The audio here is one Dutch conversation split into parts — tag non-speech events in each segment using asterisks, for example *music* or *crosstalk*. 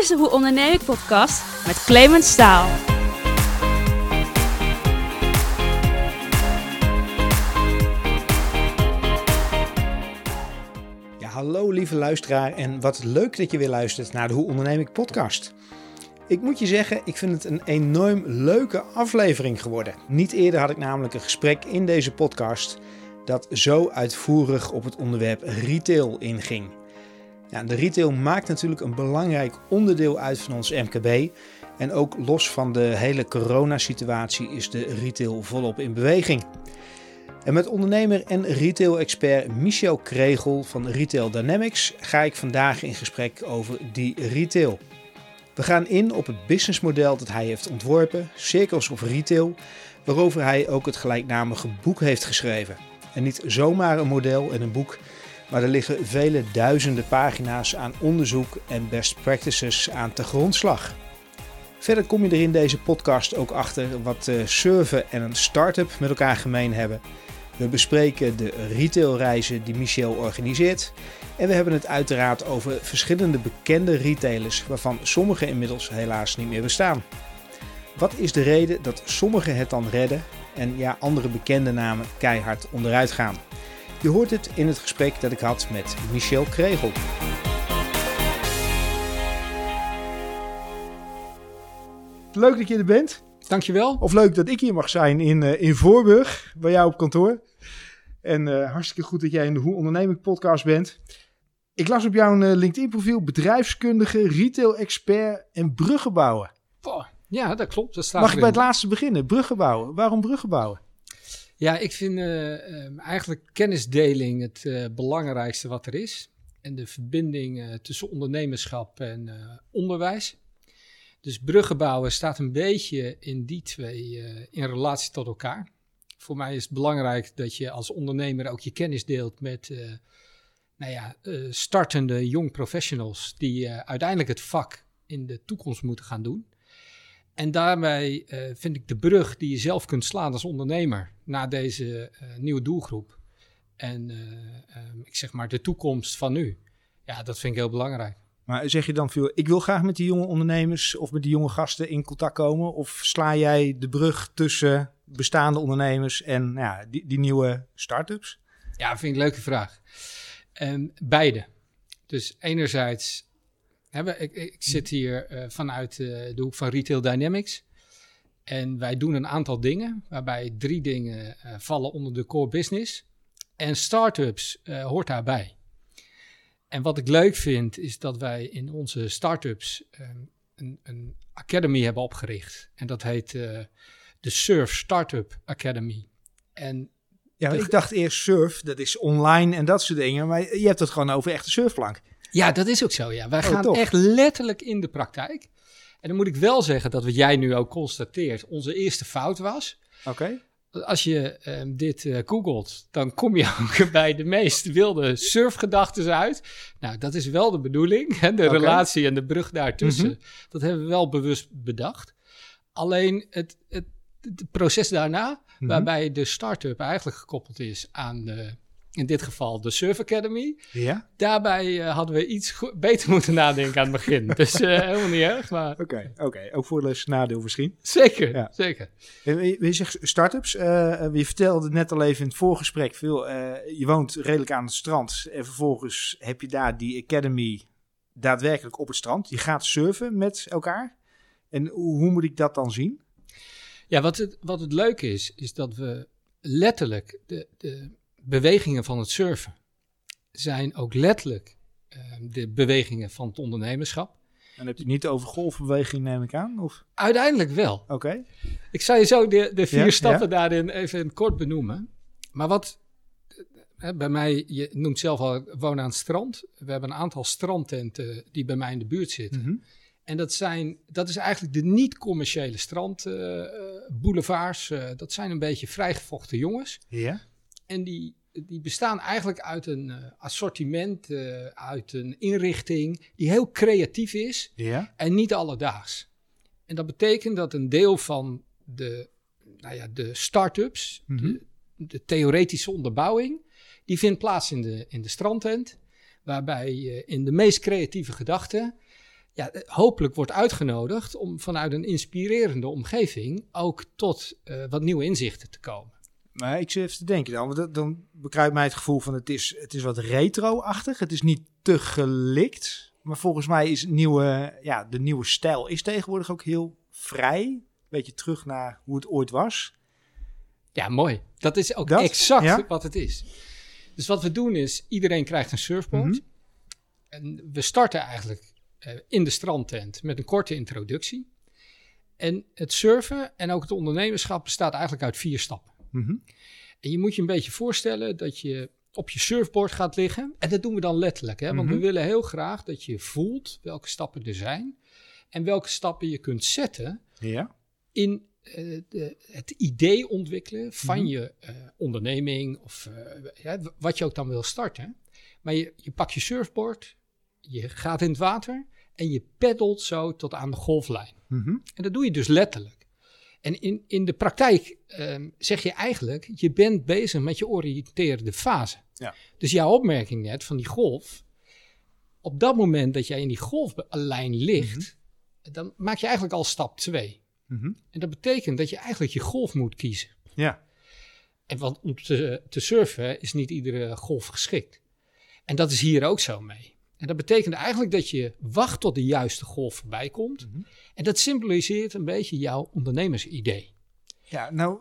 is de Hoe Onderneem ik podcast met Clemens Staal. Ja, hallo lieve luisteraar en wat leuk dat je weer luistert naar de Hoe Onderneem ik podcast. Ik moet je zeggen, ik vind het een enorm leuke aflevering geworden. Niet eerder had ik namelijk een gesprek in deze podcast dat zo uitvoerig op het onderwerp retail inging. Ja, de retail maakt natuurlijk een belangrijk onderdeel uit van ons MKB. En ook los van de hele coronasituatie is de retail volop in beweging. En met ondernemer en retail-expert Michel Kregel van Retail Dynamics ga ik vandaag in gesprek over die retail. We gaan in op het businessmodel dat hij heeft ontworpen, Cirkels of Retail, waarover hij ook het gelijknamige boek heeft geschreven. En niet zomaar een model en een boek, maar er liggen vele duizenden pagina's aan onderzoek en best practices aan te grondslag. Verder kom je er in deze podcast ook achter wat uh, surfen en een start-up met elkaar gemeen hebben. We bespreken de retailreizen die Michel organiseert. En we hebben het uiteraard over verschillende bekende retailers, waarvan sommige inmiddels helaas niet meer bestaan. Wat is de reden dat sommigen het dan redden en ja, andere bekende namen keihard onderuit gaan? Je hoort het in het gesprek dat ik had met Michel Kregel. Leuk dat je er bent. Dankjewel. Of leuk dat ik hier mag zijn in, uh, in Voorburg, bij jou op kantoor. En uh, hartstikke goed dat jij in de Hoe Onderneming podcast bent. Ik las op jouw uh, LinkedIn profiel bedrijfskundige, retail-expert en bruggen bouwen. Oh, ja, dat klopt. Dat staat mag ik bij het laatste beginnen? Bruggen bouwen. Waarom bruggen bouwen? Ja, ik vind uh, eigenlijk kennisdeling het uh, belangrijkste wat er is. En de verbinding tussen ondernemerschap en onderwijs. Dus bruggen bouwen staat een beetje in die twee in relatie tot elkaar. Voor mij is het belangrijk dat je als ondernemer ook je kennis deelt met nou ja, startende young professionals die uiteindelijk het vak in de toekomst moeten gaan doen. En daarbij uh, vind ik de brug die je zelf kunt slaan als ondernemer naar deze uh, nieuwe doelgroep. En uh, um, ik zeg maar de toekomst van nu. Ja, dat vind ik heel belangrijk. Maar zeg je dan veel, ik wil graag met die jonge ondernemers of met die jonge gasten in contact komen? Of sla jij de brug tussen bestaande ondernemers en ja, die, die nieuwe start-ups? Ja, vind ik een leuke vraag. Um, beide. Dus enerzijds ik, ik, zit hier uh, vanuit uh, de hoek van Retail Dynamics. En wij doen een aantal dingen, waarbij drie dingen uh, vallen onder de core business. En startups hoort daarbij. En wat ik leuk vind, is dat wij in onze startups um, een, een academy hebben opgericht. En dat heet de Surf Startup Academy. En ja, ik dacht eerst surf, dat is online en dat soort dingen. Maar je hebt het gewoon over echte surfplank. Ja, dat is ook zo. Ja. Wij oh, gaan echt letterlijk in de praktijk. En dan moet ik wel zeggen dat wat jij nu ook constateert, onze eerste fout was. Oké. Okay. Als je um, dit uh, googelt, dan kom je *laughs* ook bij de meest wilde surfgedachten uit. Nou, dat is wel de bedoeling. Hè? De okay. relatie en de brug daartussen. Mm -hmm. Dat hebben we wel bewust bedacht. Alleen het, het, het proces daarna, mm -hmm. waarbij de start-up eigenlijk gekoppeld is aan de in dit geval de Surf Academy. Ja? Daarbij uh, hadden we iets *laughs* beter moeten nadenken aan het begin. *laughs* dus uh, helemaal niet erg, maar... Oké, okay, oké. Okay. Ook voordeel nadeel misschien. Zeker, ja. zeker. En je zegt start-ups. Uh, je vertelde net al even in het voorgesprek veel. je woont redelijk aan het strand. En vervolgens heb je daar die Academy daadwerkelijk op het strand. Je gaat surfen met elkaar. En hoe, hoe moet ik dat dan zien? Ja, wat het, wat het leuke is, is dat we letterlijk de... de bewegingen van het surfen zijn ook letterlijk uh, de bewegingen van het ondernemerschap. En heb je het niet over golfbeweging, neem ik aan? Of? Uiteindelijk wel. Oké. Okay. Ik zou je zo de, de vier ja, stappen ja. daarin even kort benoemen. Maar wat hè, bij mij, je noemt zelf al, wonen aan het strand. We hebben een aantal strandtenten die bij mij in de buurt zitten. Mm -hmm. En dat, zijn, dat is eigenlijk de niet-commerciële strandboulevards. Uh, uh, dat zijn een beetje vrijgevochten jongens. Ja. En die, die bestaan eigenlijk uit een uh, assortiment, uh, uit een inrichting die heel creatief is ja. en niet alledaags. En dat betekent dat een deel van de, nou ja, de start-ups, mm -hmm. de, de, theoretische onderbouwing, die vindt plaats in de, in de strandtent. Waarbij je in de meest creatieve gedachten ja, eh, hopelijk wordt uitgenodigd om vanuit een inspirerende omgeving ook tot eh, wat nieuwe inzichten te komen. Maar ik zit even te denken dan, want dat- dan bekruipt mij het gevoel van het is, het is wat retro-achtig. Het is niet te gelikt. Maar volgens mij is nieuwe, ja, de nieuwe stijl is tegenwoordig ook heel vrij. Beetje terug naar hoe het ooit was. Ja, mooi. Dat is ook Dat? exact Ja? wat het is. Dus wat we doen is, iedereen krijgt een surfboard. Mhm. En we starten eigenlijk eh, in de strandtent met een korte introductie. En het surfen en ook het ondernemerschap bestaat eigenlijk uit vier stappen. Mhm. En je moet je een beetje voorstellen dat je op je surfboard gaat liggen. En dat doen we dan letterlijk, hè? want Mhm. we willen heel graag dat je voelt welke stappen er zijn. En welke stappen je kunt zetten Ja. in eh, de, het idee ontwikkelen van Mhm. je eh, onderneming of eh, ja, wat je ook dan wil starten. Maar je, je pakt je surfboard, je gaat in het water en je peddelt zo tot aan de golflijn. Mhm. En dat doe je dus letterlijk. En in, in de praktijk ehm, zeg je eigenlijk, je bent bezig met je oriënterende fase. Ja. Dus jouw opmerking net van die golf, op dat moment dat jij in die golflijn ligt, dan maak je eigenlijk al stap 2. Mhm. En dat betekent dat je eigenlijk je golf moet kiezen. Ja. En want om te, te surfen is niet iedere golf geschikt. En dat is hier ook zo mee. En dat betekent eigenlijk dat je wacht tot de juiste golf voorbij komt. Mhm. En dat symboliseert een beetje jouw ondernemersidee. Ja, nou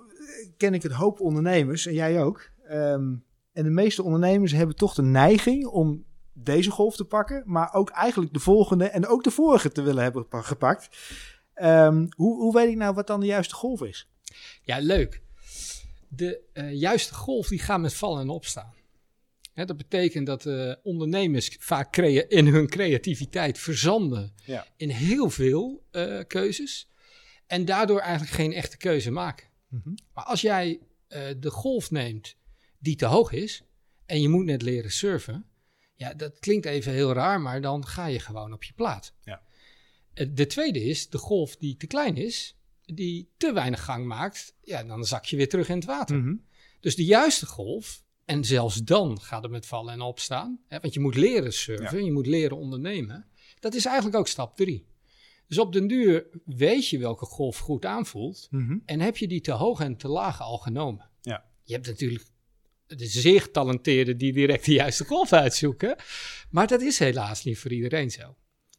ken ik het hoop ondernemers, en jij ook. Ehm, en de meeste ondernemers hebben toch de neiging om deze golf te pakken, maar ook eigenlijk de volgende en ook de vorige te willen hebben gepa- gepakt. Ehm, hoe, hoe weet ik nou wat dan de juiste golf is? Ja, leuk. De eh, juiste golf die gaat met vallen en opstaan. Dat betekent dat eh, ondernemers vaak in hun creativiteit verzanden Ja. in heel veel eh, keuzes. En daardoor eigenlijk geen echte keuze maken. Mhm. Maar als jij eh, de golf neemt die te hoog is en je moet net leren surfen, ja, dat klinkt even heel raar, maar dan ga je gewoon op je plaat. Ja. De tweede is de golf die te klein is, die te weinig gang maakt, ja, dan zak je weer terug in het water. Mhm. Dus de juiste golf, en zelfs dan gaat het met vallen en opstaan, hè, want je moet leren surfen, je moet leren ondernemen, dat is eigenlijk ook stap drie. Dus op den duur weet je welke golf goed aanvoelt, Mhm. en heb je die te hoog en te laag al genomen? Ja. Je hebt natuurlijk de zeer getalenteerden die direct de juiste golf uitzoeken. Maar dat is helaas niet voor iedereen zo.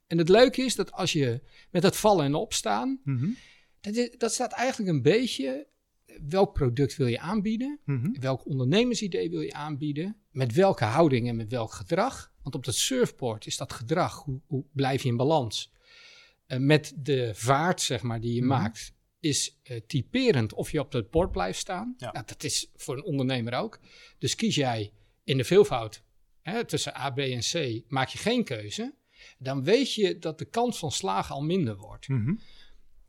En het leuke is dat als je met het vallen en opstaan, Mhm. dat, is- dat staat eigenlijk een beetje welk product wil je aanbieden, Mhm. welk ondernemersidee wil je aanbieden, met welke houding en met welk gedrag. Want op dat surfboard is dat gedrag, hoe, hoe blijf je in balans? Eh, met de vaart, zeg maar, die je Mhm. maakt, is eh, typerend of je op dat bord blijft staan. Ja. Nou, dat is voor een ondernemer ook. Dus kies jij in de veelvoud hè, tussen A, B en C, maak je geen keuze, dan weet je dat de kans van slagen al minder wordt. Mhm.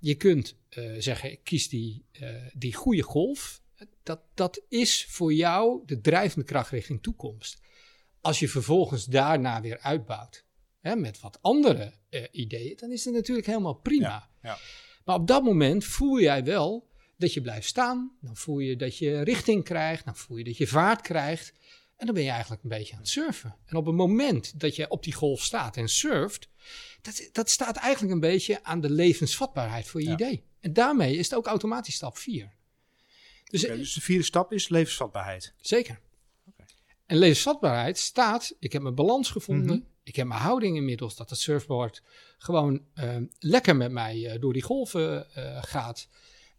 Je kunt eh, zeggen, ik kies die, eh, die goede golf. Dat, dat is voor jou de drijvende kracht richting toekomst. Als je vervolgens daarna weer uitbouwt hè, met wat andere eh, ideeën, dan is het natuurlijk helemaal prima. Ja, ja. Maar op dat moment voel jij wel dat je blijft staan. Dan voel je dat je richting krijgt. Dan voel je dat je vaart krijgt. En dan ben je eigenlijk een beetje aan het surfen. En op het moment dat je op die golf staat en surft, dat, dat staat eigenlijk een beetje aan de levensvatbaarheid voor je Ja. idee. En daarmee is het ook automatisch stap 4. Dus, dus de vierde stap is levensvatbaarheid. zeker. En levensvatbaarheid staat, ik heb mijn balans gevonden. Mhm. Ik heb mijn houding inmiddels, dat het surfboard gewoon eh, lekker met mij eh, door die golven eh, gaat.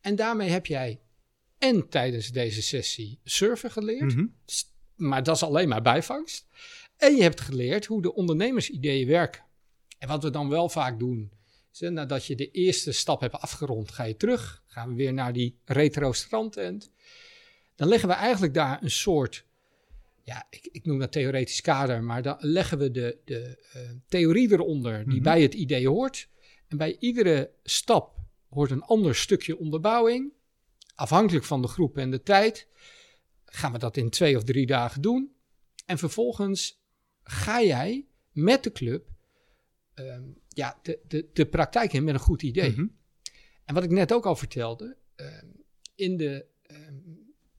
En daarmee heb jij en tijdens deze sessie surfen geleerd. S- Maar dat is alleen maar bijvangst. En je hebt geleerd hoe de ondernemersideeën werken. En wat we dan wel vaak doen, is hè, nadat je de eerste stap hebt afgerond, ga je terug. Gaan we weer naar die retro strandtent. Dan leggen we eigenlijk daar een soort, ja, ik, ik noem dat theoretisch kader, maar dan leggen we de, de eh, theorie eronder die Mhm. bij het idee hoort. En bij iedere stap hoort een ander stukje onderbouwing. Afhankelijk van de groep en de tijd gaan we dat in twee of drie dagen doen. En vervolgens ga jij met de club ehm, ja, de, de, de praktijk in met een goed idee. Mhm. En wat ik net ook al vertelde, ehm, in de, ehm,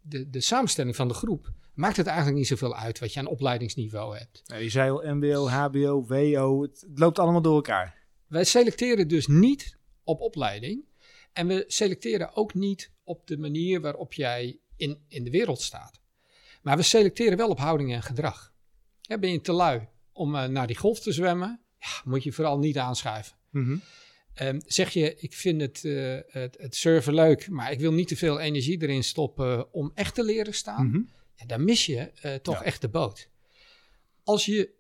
de, de samenstelling van de groep maakt het eigenlijk niet zoveel uit wat je aan opleidingsniveau hebt. Nou, je zei al MBO, HBO, WO, het loopt allemaal door elkaar. wij selecteren dus niet op opleiding. En we selecteren ook niet op de manier waarop jij in, in de wereld staat. Maar we selecteren wel op houding en gedrag. Ben je te lui om eh, naar die golf te zwemmen? Ja, moet je vooral niet aanschuiven. Ehm, zeg je, ik vind het, eh, het, het surfen leuk, maar ik wil niet te veel energie erin stoppen om echt te leren staan. Mhm. Ja, dan mis je eh, toch Ja. echt de boot. Als je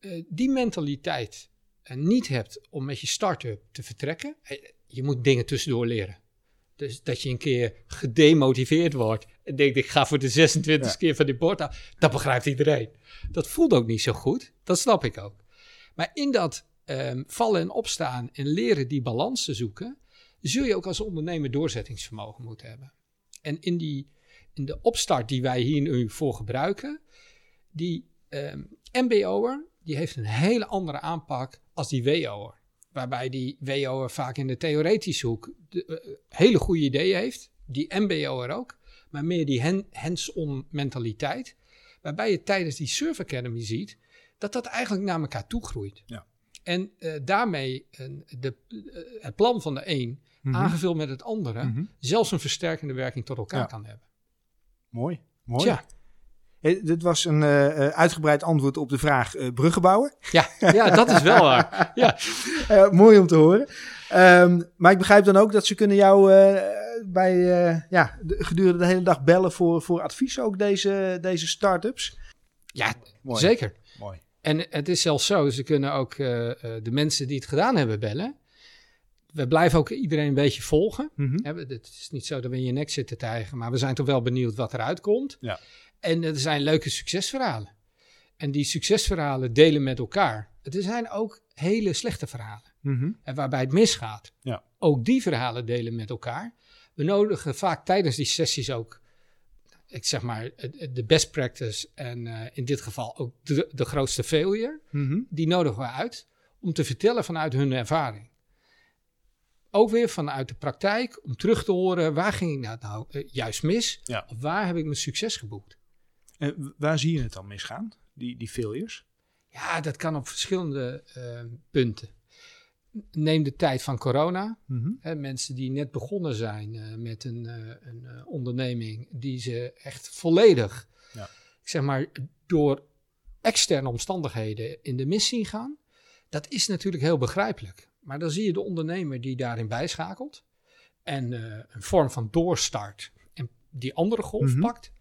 eh, die mentaliteit eh, niet hebt om met je start-up te vertrekken, eh, je moet dingen tussendoor leren. Dus dat je een keer gedemotiveerd wordt en denkt, ik ga voor de 26 Ja. keer van die bord af. Dat begrijpt iedereen. Dat voelt ook niet zo goed. Dat snap ik ook. Maar in dat ehm, vallen en opstaan en leren die balans te zoeken, zul je ook als ondernemer doorzettingsvermogen moeten hebben. En in, die, in de opstart die wij hier nu voor gebruiken, die ehm, MBO'er, die heeft een hele andere aanpak als die WO'er. Waarbij die WO'er vaak in de theoretische hoek de, eh, hele goede ideeën heeft. Die MBO'er ook. Maar meer die hand- hands-on mentaliteit. Waarbij je tijdens die Surf Academy ziet dat dat eigenlijk naar elkaar toe groeit. Ja. En eh, daarmee de, eh, het plan van de een, Mhm. aangevuld met het andere, Mhm. zelfs een versterkende werking tot elkaar Ja. kan hebben. Mooi. Mooi. Tja, Hey, dit was een eh, eh, uitgebreid antwoord op de vraag eh, bruggen bouwen. ja, ja, dat is wel waar. *laughs* Ja, Eh, mooi om te horen. Ehm, maar ik begrijp dan ook dat ze kunnen jou eh, bij, eh, ja, de- gedurende de hele dag bellen voor, voor advies, ook deze, deze start-ups. ja Mooi. zeker. Mooi. En het is zelfs zo, ze kunnen ook eh, eh, de mensen die het gedaan hebben bellen. We blijven ook iedereen een beetje volgen. We- Het is niet zo dat we in je nek zitten tijgen, maar we zijn toch wel benieuwd wat eruit komt. Ja. En er zijn leuke succesverhalen. En die succesverhalen delen met elkaar. Er zijn ook hele slechte verhalen. Mhm. En waarbij het misgaat. Ja. Ook die verhalen delen met elkaar. We nodigen vaak tijdens die sessies ook, ik zeg maar, de best practice en eh, in dit geval ook de, de grootste failure. Mhm. Die nodigen we uit om te vertellen vanuit hun ervaring. Ook weer vanuit de praktijk, om terug te horen waar ging ik nou, nou juist mis? Ja. Of waar heb ik mijn succes geboekt? En w- waar zie je het dan misgaan, die, die failures? Ja, dat kan op verschillende eh, punten. Neem de tijd van corona. Hè, mensen die net begonnen zijn eh, met een, eh, een eh, onderneming, die ze echt volledig, Ja. ik zeg maar, door externe omstandigheden in de mis zien gaan. Dat is natuurlijk heel begrijpelijk. Maar dan zie je de ondernemer die daarin bijschakelt en eh, een vorm van doorstart en die andere golf Mhm. pakt.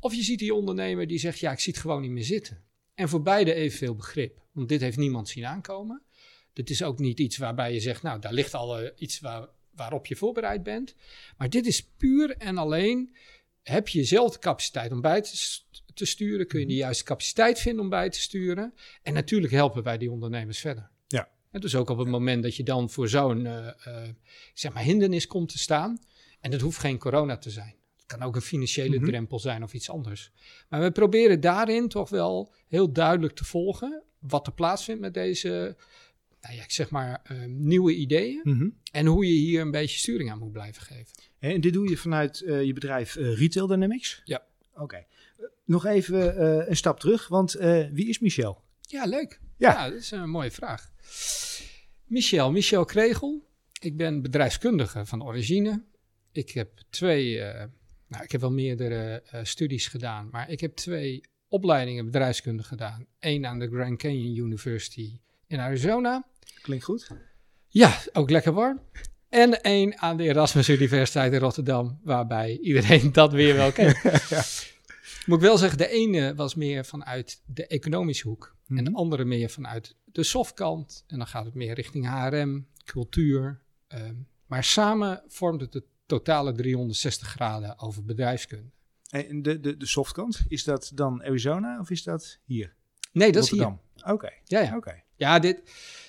Of je ziet die ondernemer die zegt, ja, ik zie het gewoon niet meer zitten. En voor beide evenveel begrip. Want dit heeft niemand zien aankomen. Dit is ook niet iets waarbij je zegt, nou, daar ligt al eh, iets waar, waarop je voorbereid bent. Maar dit is puur en alleen, heb je zelf de capaciteit om bij te, st- te sturen? Kun je de juiste capaciteit vinden om bij te sturen? En natuurlijk helpen wij die ondernemers verder. Ja. En dus ook op het moment dat je dan voor zo'n eh, eh, zeg maar hindernis komt te staan. En dat hoeft geen corona te zijn. Kan ook een financiële Mhm. drempel zijn of iets anders. Maar we proberen daarin toch wel heel duidelijk te volgen wat er plaatsvindt met deze, nou ja, ik zeg maar, eh, nieuwe ideeën. Mhm. En hoe je hier een beetje sturing aan moet blijven geven. En dit doe je vanuit eh, je bedrijf eh, Retail Dynamics? Ja. Oké. Eh, nog even een stap terug, want wie is Michel? Ja, leuk. Ja. Ja. dat is een mooie vraag. Michel, Michel Kregel. Ik ben bedrijfskundige van origine. Ik heb twee, nou, ik heb wel meerdere eh, studies gedaan, maar ik heb twee opleidingen bedrijfskunde gedaan. Eén aan de Grand Canyon University in Arizona. Klinkt goed. Ja, ook lekker warm. En één aan de Erasmus Universiteit in Rotterdam, waarbij iedereen *laughs* dat weer wel kent. Moet ik wel zeggen, de ene was meer vanuit de economische hoek en de Mhm. andere meer vanuit de softkant. En dan gaat het meer richting HRM, cultuur. ehm, maar samen vormt het de totale 360 graden over bedrijfskunde. En de, de, de softkant, is dat dan Arizona of is dat hier? Nee, dat is hier. Oké. Ja, ja. Oké. Ja, dit,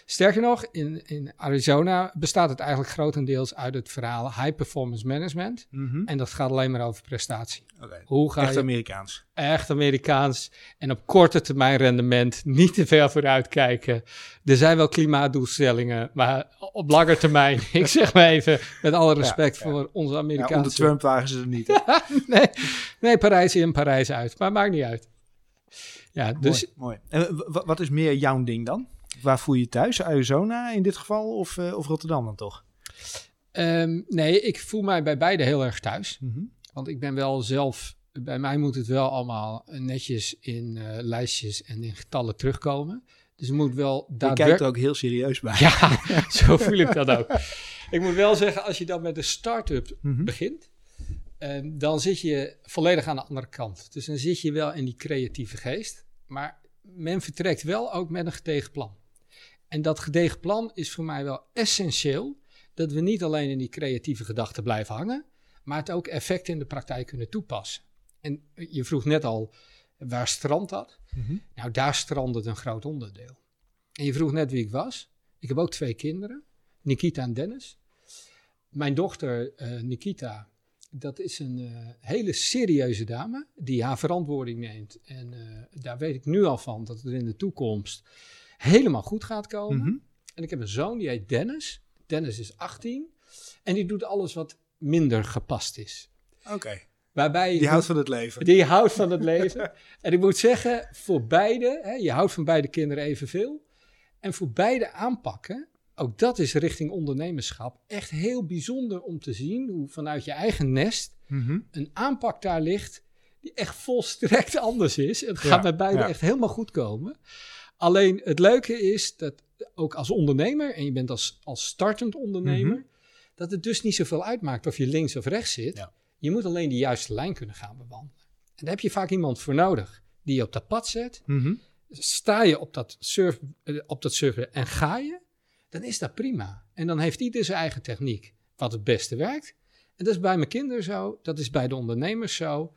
sterker nog, in, in Arizona bestaat het eigenlijk grotendeels uit het verhaal high performance management. Mhm. En dat gaat alleen maar over prestatie. Oké. Hoe ga Echt je Amerikaans. echt Amerikaans en op korte termijn rendement niet te ver vooruit kijken. Er zijn wel klimaatdoelstellingen, maar op lange termijn, *laughs* ik zeg maar even met alle respect Ja, ja. voor onze Ja, onder Amerikaanse... Trump waren ze er niet. *laughs* nee, nee, Parijs in, Parijs uit, maar maakt niet uit. Ja, dus mooi, mooi. En wat is meer jouw ding dan? Waar voel je je thuis? Arizona in dit geval of, uh, of Rotterdam dan toch? Um, nee, ik voel mij bij beide heel erg thuis. Mhm. Want ik ben wel zelf, bij mij moet het wel allemaal netjes in uh, lijstjes en in getallen terugkomen. Dus het moet wel daadwerkelijk... Je kijkt er ook heel serieus bij. Ja, *laughs* zo voel ik dat ook. Ik moet wel zeggen, als je dan met een start-up Mhm. begint, um, dan zit je volledig aan de andere kant. Dus dan zit je wel in die creatieve geest. Maar men vertrekt wel ook met een gedegen plan. En dat gedegen plan is voor mij wel essentieel. Dat we niet alleen in die creatieve gedachten blijven hangen, maar het ook effect in de praktijk kunnen toepassen. En je vroeg net al, waar strandt dat? Mhm. Nou, daar strandt een groot onderdeel. En je vroeg net wie ik was. Ik heb ook twee kinderen, Nikita en Dennis. Mijn dochter uh, Nikita, dat is een uh, hele serieuze dame die haar verantwoording neemt. En uh, daar weet ik nu al van dat het in de toekomst helemaal goed gaat komen. Mhm. En ik heb een zoon, die heet Dennis. Dennis is 18 en die doet alles wat minder gepast is. Oké. Waarbij Die houdt van het leven. Die houdt van het leven. *laughs* en ik moet zeggen, voor beide, hè, je houdt van beide kinderen evenveel. En voor beide aanpakken, ook dat is richting ondernemerschap, echt heel bijzonder om te zien hoe vanuit je eigen nest Mhm. een aanpak daar ligt die echt volstrekt *laughs* anders is. Het gaat Ja, bij beide ja. echt helemaal goed komen. Alleen het leuke is dat ook als ondernemer, en je bent als, als startend ondernemer, Mhm. dat het dus niet zoveel uitmaakt of je links of rechts zit. Ja. Je moet alleen de juiste lijn kunnen gaan bewandelen. En daar heb je vaak iemand voor nodig die je op dat pad zet. Mhm. Sta je op dat, surf, eh, op dat surfen en ga je, dan is dat prima. En dan heeft ieder zijn eigen techniek, wat het beste werkt. En dat is bij mijn kinderen zo, dat is bij de ondernemers zo.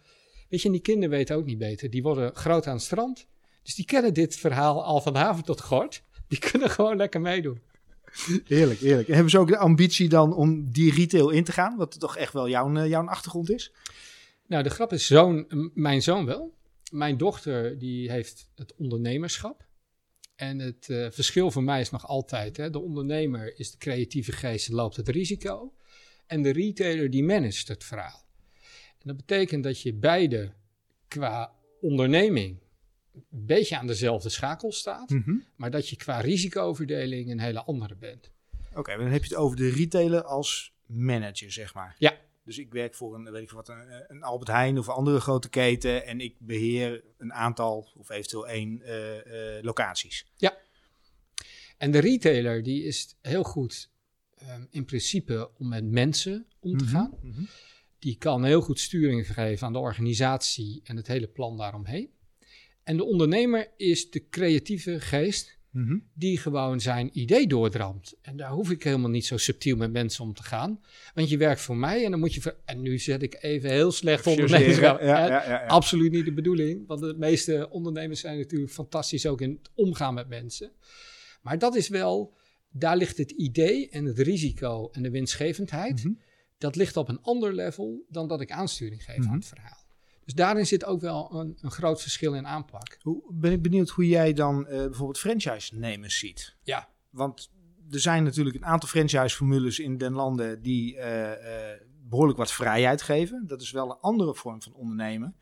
Weet je, en die kinderen weten ook niet beter. Die worden groot aan het strand. Dus die kennen dit verhaal al van haven tot gort. Die kunnen gewoon lekker meedoen. Heerlijk, heerlijk. En hebben ze ook de ambitie dan om die retail in te gaan? Wat toch echt wel jouw, eh, jouw achtergrond is? Nou, de grap is, zoon, mijn zoon wel. Mijn dochter die heeft het ondernemerschap. En het eh, verschil voor mij is nog altijd, hè, de ondernemer is de creatieve geest en loopt het risico. En de retailer die managt het verhaal. En dat betekent dat je beide qua onderneming een beetje aan dezelfde schakel staat. Mhm. Maar dat je qua risicoverdeling een hele andere bent. Oké, dan heb je het over de retailer als manager, zeg maar. Ja. Dus ik werk voor een, weet ik wat, een, een Albert Heijn of een andere grote keten. En ik beheer een aantal, of eventueel één, eh, eh, locaties. En de retailer die is heel goed ehm, in principe om met mensen om te Mhm, gaan. mhm. Die kan heel goed sturing geven aan de organisatie en het hele plan daaromheen. En de ondernemer is de creatieve geest Mhm. die gewoon zijn idee doordramt. En daar hoef ik helemaal niet zo subtiel met mensen om te gaan. Want je werkt voor mij en dan moet je... En nu zet ik even heel slecht ondernemerschap. Ja. Absoluut niet de bedoeling. Want de meeste ondernemers zijn natuurlijk fantastisch ook in het omgaan met mensen. Maar dat is wel... Daar ligt het idee en het risico en de winstgevendheid Mhm. dat ligt op een ander level dan dat ik aansturing geef Mhm. aan het verhaal. Dus daarin zit ook wel een, een groot verschil in aanpak. Hoe, ben ik benieuwd hoe jij dan eh, bijvoorbeeld franchise-nemers ziet. Ja. Want er zijn natuurlijk een aantal franchise-formules in den landen die eh, eh, behoorlijk wat vrijheid geven. Dat is wel een andere vorm van ondernemen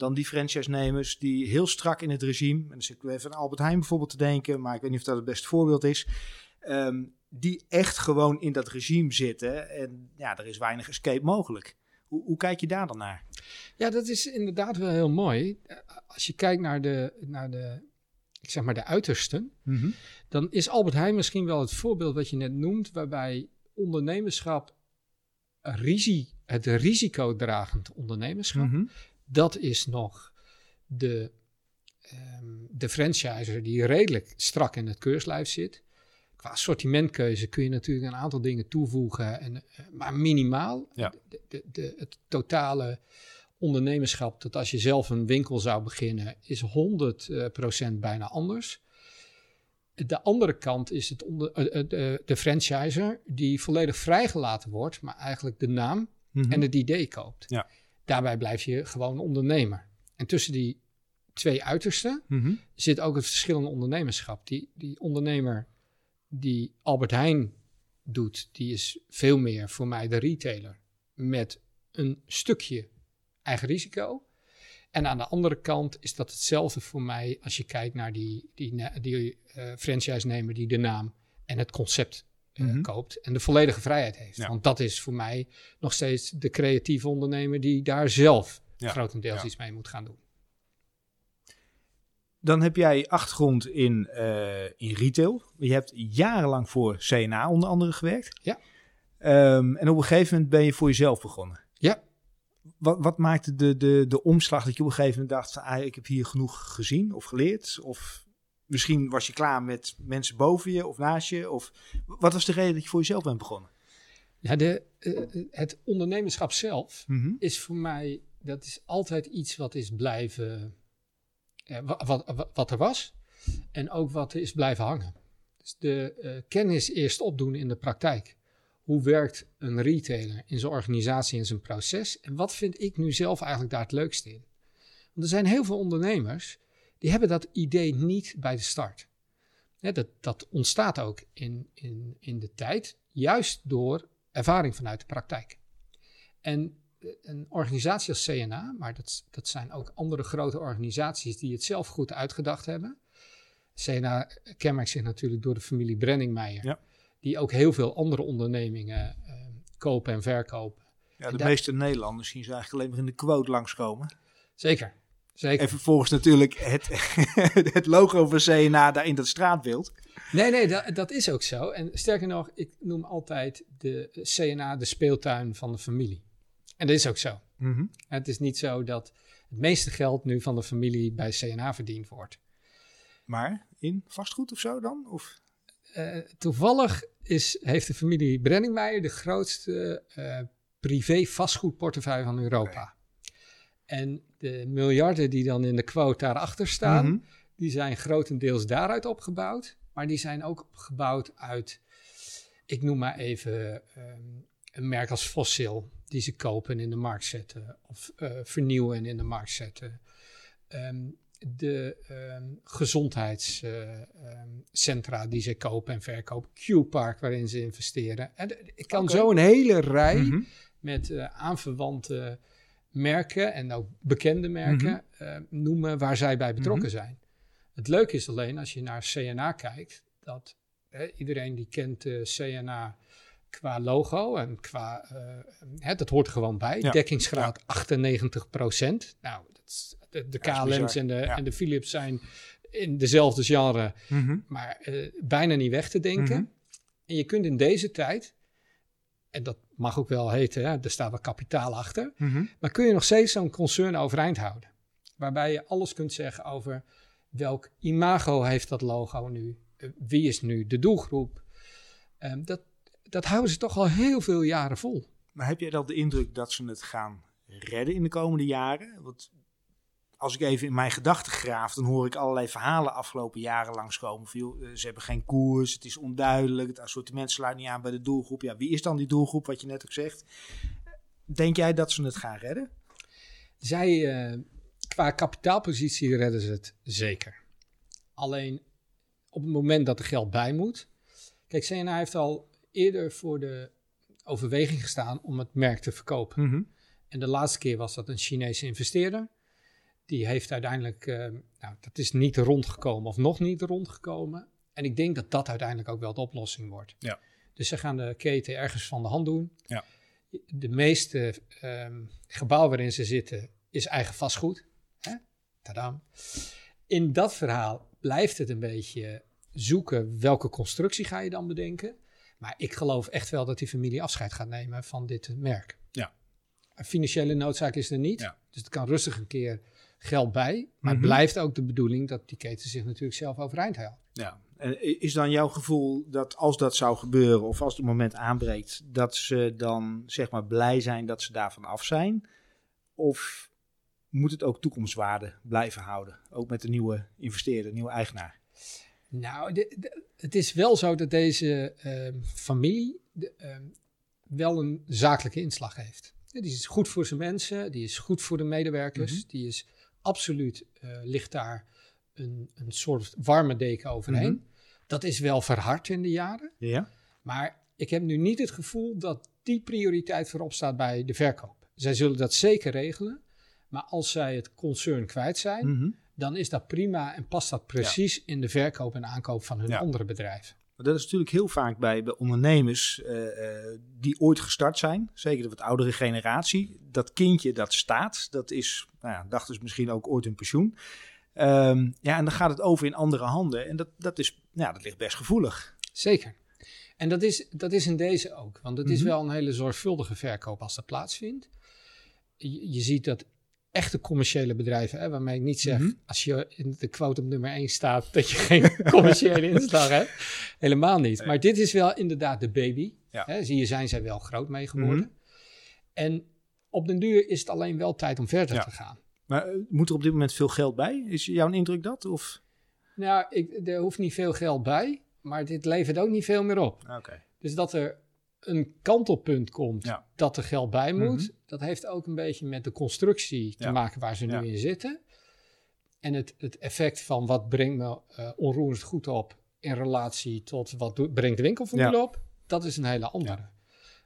dan die franchise-nemers die heel strak in het regime, en dan zit ik even aan Albert Heijn bijvoorbeeld te denken, maar ik weet niet of dat het beste voorbeeld is, ehm, die echt gewoon in dat regime zitten en ja, er is weinig escape mogelijk. Hoe, hoe kijk je daar dan naar? Ja, dat is inderdaad wel heel mooi. Eh, Als je kijkt naar de, naar de, ik zeg maar de uitersten, dan is Albert Heijn misschien wel het voorbeeld wat je net noemt, waarbij ondernemerschap, risi, het risicodragend ondernemerschap, Mhm. dat is nog de, ehm, de franchiser die redelijk strak in het keurslijf zit. Qua assortimentkeuze kun je natuurlijk een aantal dingen toevoegen, en, eh, maar minimaal. Ja. De, de, de, het totale ondernemerschap, dat als je zelf een winkel zou beginnen, is 100% bijna anders. De andere kant is het onder, eh, eh, de, de franchiser die volledig vrijgelaten wordt, maar eigenlijk de naam Mhm. en het idee koopt. Ja. Daarbij blijf je gewoon ondernemer. En tussen die twee uitersten Mhm. zit ook het verschil in ondernemerschap. Die, die ondernemer die Albert Heijn doet, die is veel meer voor mij de retailer met een stukje eigen risico. En aan de andere kant is dat hetzelfde voor mij als je kijkt naar die, die, die eh, franchise-nemer die de naam en het concept eh, Mhm. koopt en de volledige vrijheid heeft. Ja. Want dat is voor mij nog steeds de creatieve ondernemer die daar zelf Ja. grotendeels Ja. iets mee moet gaan doen. Dan heb jij achtergrond in, eh, in retail. Je hebt jarenlang voor CNA onder andere gewerkt. Ja. Ehm, en op een gegeven moment ben je voor jezelf begonnen. Ja. Wat, wat maakte de, de, de omslag dat je op een gegeven moment dacht van... Ah, ik heb hier genoeg gezien of geleerd? Of misschien was je klaar met mensen boven je of naast je? Of wat was de reden dat je voor jezelf bent begonnen? Ja, de, eh, het ondernemerschap zelf Mhm. is voor mij, dat is altijd iets wat is blijven, wat, wat, er was en ook wat is blijven hangen. Dus de eh, kennis eerst opdoen in de praktijk. Hoe werkt een retailer in zijn organisatie, in zijn proces? En wat vind ik nu zelf eigenlijk daar het leukste in? Want er zijn heel veel ondernemers die hebben dat idee niet bij de start. Dat, dat ontstaat ook in, in, in de tijd, juist door ervaring vanuit de praktijk. En een organisatie als CNA, maar dat, dat zijn ook andere grote organisaties die het zelf goed uitgedacht hebben. CNA kenmerkt zich natuurlijk door de familie Brenningmeijer, Ja. die ook heel veel andere ondernemingen eh, kopen en verkopen. Ja, En de daar- meeste Nederlanders zien ze eigenlijk alleen maar in de quote langskomen. Zeker, zeker. En vervolgens natuurlijk het, *laughs* het logo van CNA daar in dat straatbeeld. Nee, nee, dat, dat is ook zo. En sterker nog, ik noem altijd de CNA de speeltuin van de familie. En dat is ook zo. Het is niet zo dat het meeste geld nu van de familie bij CNA verdiend wordt. Maar in vastgoed of zo dan? Of? Eh, toevallig is, heeft de familie Brenningmeijer de grootste eh, privé vastgoedportefeuille van Europa. En de miljarden die dan in de quote daarachter staan, Mhm. die zijn grotendeels daaruit opgebouwd. Maar die zijn ook opgebouwd uit, ik noem maar even ehm, een merk als Fossil, die ze kopen en in de markt zetten. Of eh, vernieuwen en in de markt zetten. Ehm, de ehm, gezondheidscentra die ze kopen en verkopen. Q-Park waarin ze investeren. En ik kan zo een hele rij Mhm. met eh, aanverwante merken en ook bekende merken eh, noemen waar zij bij betrokken zijn. Het leuke is alleen als je naar CNA kijkt, dat hè, iedereen die kent de CNA qua logo en qua, eh, hè, dat hoort er gewoon bij. Ja. Dekkingsgraad 98 procent. Nou, dat is, de, de KLM's en de, Ja. en de Philips zijn in dezelfde genre, Mhm. maar eh, bijna niet weg te denken. Mhm. En je kunt in deze tijd, en dat mag ook wel heten, hè, er staat wel kapitaal achter, Mhm. maar kun je nog steeds zo'n concern overeind houden. Waarbij je alles kunt zeggen over welk imago heeft dat logo nu, Eh, wie is nu de doelgroep. Ehm, dat, dat houden ze toch al heel veel jaren vol. Maar heb jij dan de indruk dat ze het gaan redden in de komende jaren? Want als ik even in mijn gedachten graaf, dan hoor ik allerlei verhalen afgelopen jaren langskomen. Van, eh, ze hebben geen koers, het is onduidelijk, het assortiment sluit niet aan bij de doelgroep. Ja, wie is dan die doelgroep, wat je net ook zegt? Denk jij dat ze het gaan redden? Zij, eh, qua kapitaalpositie redden ze het zeker. Alleen op het moment dat er geld bij moet. Kijk, CNA heeft al eerder voor de overweging gestaan om het merk te verkopen. Mhm. En de laatste keer was dat een Chinese investeerder. Die heeft uiteindelijk, eh, nou, dat is niet rondgekomen of nog niet rondgekomen. En ik denk dat dat uiteindelijk ook wel de oplossing wordt. Ja. Dus ze gaan de keten ergens van de hand doen. Ja. De meeste ehm gebouw waarin ze zitten is eigen vastgoed. Hè? Tadam. In dat verhaal blijft het een beetje zoeken welke constructie ga je dan bedenken. Maar ik geloof echt wel dat die familie afscheid gaat nemen van dit merk. Ja. Een financiële noodzaak is er niet. Ja. Dus er kan rustig een keer geld bij. Maar Mhm. het blijft ook de bedoeling dat die keten zich natuurlijk zelf overeind houdt. Ja. En is dan jouw gevoel dat als dat zou gebeuren, of als het moment aanbreekt, dat ze dan zeg maar blij zijn dat ze daarvan af zijn? Of moet het ook toekomstwaarde blijven houden? Ook met de nieuwe investeerder, nieuwe eigenaar? Nou, de- de- het is wel zo dat deze ehm, familie de, ehm, wel een zakelijke inslag heeft. Die is goed voor zijn mensen, die is goed voor de medewerkers, Mhm. die is absoluut, eh, ligt daar een, een soort warme deken overheen. Mhm. Dat is wel verhard in de jaren, Ja. maar ik heb nu niet het gevoel dat die prioriteit voorop staat bij de verkoop. Zij zullen dat zeker regelen, Maar als zij het concern kwijt zijn, Mhm. Dan is dat prima en past dat precies in de verkoop en aankoop van hun Ja. andere bedrijven. Dat is natuurlijk heel vaak bij, bij ondernemers eh, eh, die ooit gestart zijn. Zeker de wat oudere generatie. Dat kindje dat staat, dat is, nou ja, dachten ze misschien ook ooit een pensioen. Ehm, ja, en dan gaat het over in andere handen. En dat, dat, is, ja, dat ligt best gevoelig. Zeker. En dat is, dat is in deze ook. Want het is Mhm. wel een hele zorgvuldige verkoop als dat plaatsvindt. Je, je ziet dat echte commerciële bedrijven, hè, waarmee ik niet zeg, Mhm. als je in de quote op nummer 1 staat, dat je geen *laughs* commerciële inslag hebt. Helemaal niet. Nee. Maar dit is wel inderdaad de baby. Ja. Hè, zie je, zijn zij wel groot mee geworden. Mhm. En op den duur is het alleen wel tijd om verder Ja. te gaan. Maar eh, moet er op dit moment veel geld bij? Is jouw indruk dat? Of? Nou, ik, er hoeft niet veel geld bij, maar dit levert ook niet veel meer op. Oké. Dus dat er een kantelpunt komt Ja. dat er geld bij moet, Mhm. dat heeft ook een beetje met de constructie te Ja. maken waar ze nu Ja. in zitten. En het, het effect van wat brengt me eh, onroerend goed op in relatie tot wat brengt Ja. op, dat is een hele andere.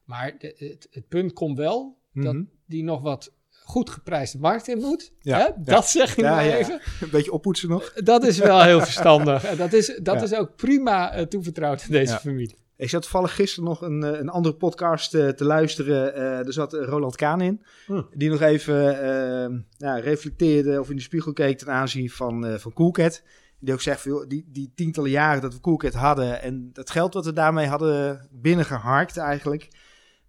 Maar de- het, het punt komt wel dat Mhm. die nog wat goed geprijsde markt in moet. Ja. Hè? Ja. Dat zeg ik Ja, maar even. Een beetje oppoetsen nog. Dat is wel heel *laughs* verstandig. En dat is, dat is ook prima eh, toevertrouwd in deze familie. Ik zat toevallig gisteren nog een, eh, een andere podcast eh, te luisteren. Eh, er zat Roland Kaan in. Hm. Die nog even ja, reflecteerde of in de spiegel keek ten aanzien van, van Coolcat. Die ook zegt, van, die, die tientallen jaren dat we Coolcat hadden... en dat geld wat we daarmee hadden binnengeharkt eigenlijk...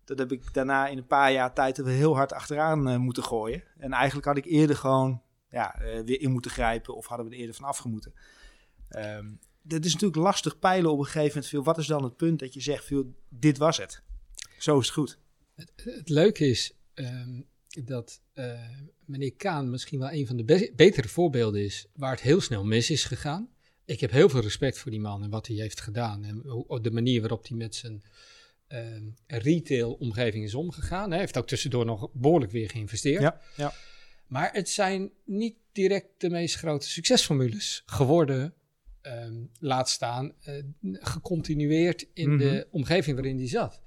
dat heb ik daarna in een paar jaar tijd heel hard achteraan moeten gooien. En eigenlijk had ik eerder gewoon ja, weer in moeten grijpen... of hadden we er eerder van afgemoeten. Ehm dat is natuurlijk lastig peilen op een gegeven moment. Veel, wat is dan het punt dat je zegt, veel, dit was het. Zo is het goed. Het leuke is ehm, dat eh, meneer Kaan misschien wel een van de be- betere voorbeelden is waar het heel snel mis is gegaan. Ik heb heel veel respect voor die man en wat hij heeft gedaan. En hoe, de manier waarop hij met zijn ehm retail-omgeving is omgegaan. Hij heeft ook tussendoor nog behoorlijk weer geïnvesteerd. Ja, ja. Maar het zijn niet direct de meest grote succesformules geworden. Ehm, laat staan, eh, gecontinueerd in Mhm. de omgeving waarin die zat.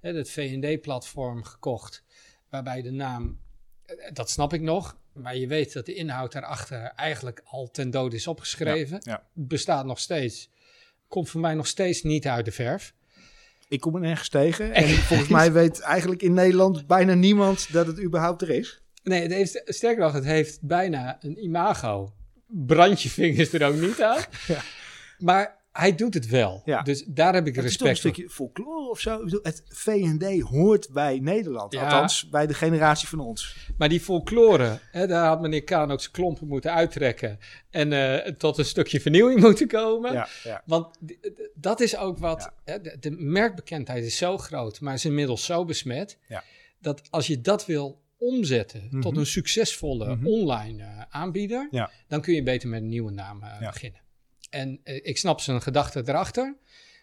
Hè, het VD-platform gekocht, waarbij de naam, eh, dat snap ik nog, maar je weet dat de inhoud daarachter eigenlijk al ten dode is opgeschreven. Ja, ja. Bestaat nog steeds. Komt voor mij nog steeds niet uit de verf. Ik kom er nergens tegen. En *laughs* volgens mij weet eigenlijk in Nederland bijna niemand dat het überhaupt er is. Nee, het heeft, sterker nog, het heeft bijna een imago. Brand je vingers er ook niet aan. *laughs* Ja. Maar hij doet het wel. Ja. Dus daar heb ik Het is toch een respect voor. stukje folklore of zo. Ik bedoel, Het VND hoort bij Nederland. Ja. Althans, bij de generatie van ons. Maar die folklore, hè, daar had meneer Kaan ook zijn klompen moeten uittrekken. En eh, tot een stukje vernieuwing moeten komen. Ja. Want dat is ook wat. Hè, de, de merkbekendheid is zo groot, maar is inmiddels zo besmet. Dat als je dat wil omzetten Mhm. tot een succesvolle Mhm. online eh, aanbieder, Ja. dan kun je beter met een nieuwe naam eh, Ja. beginnen. En eh, ik snap zijn gedachte erachter.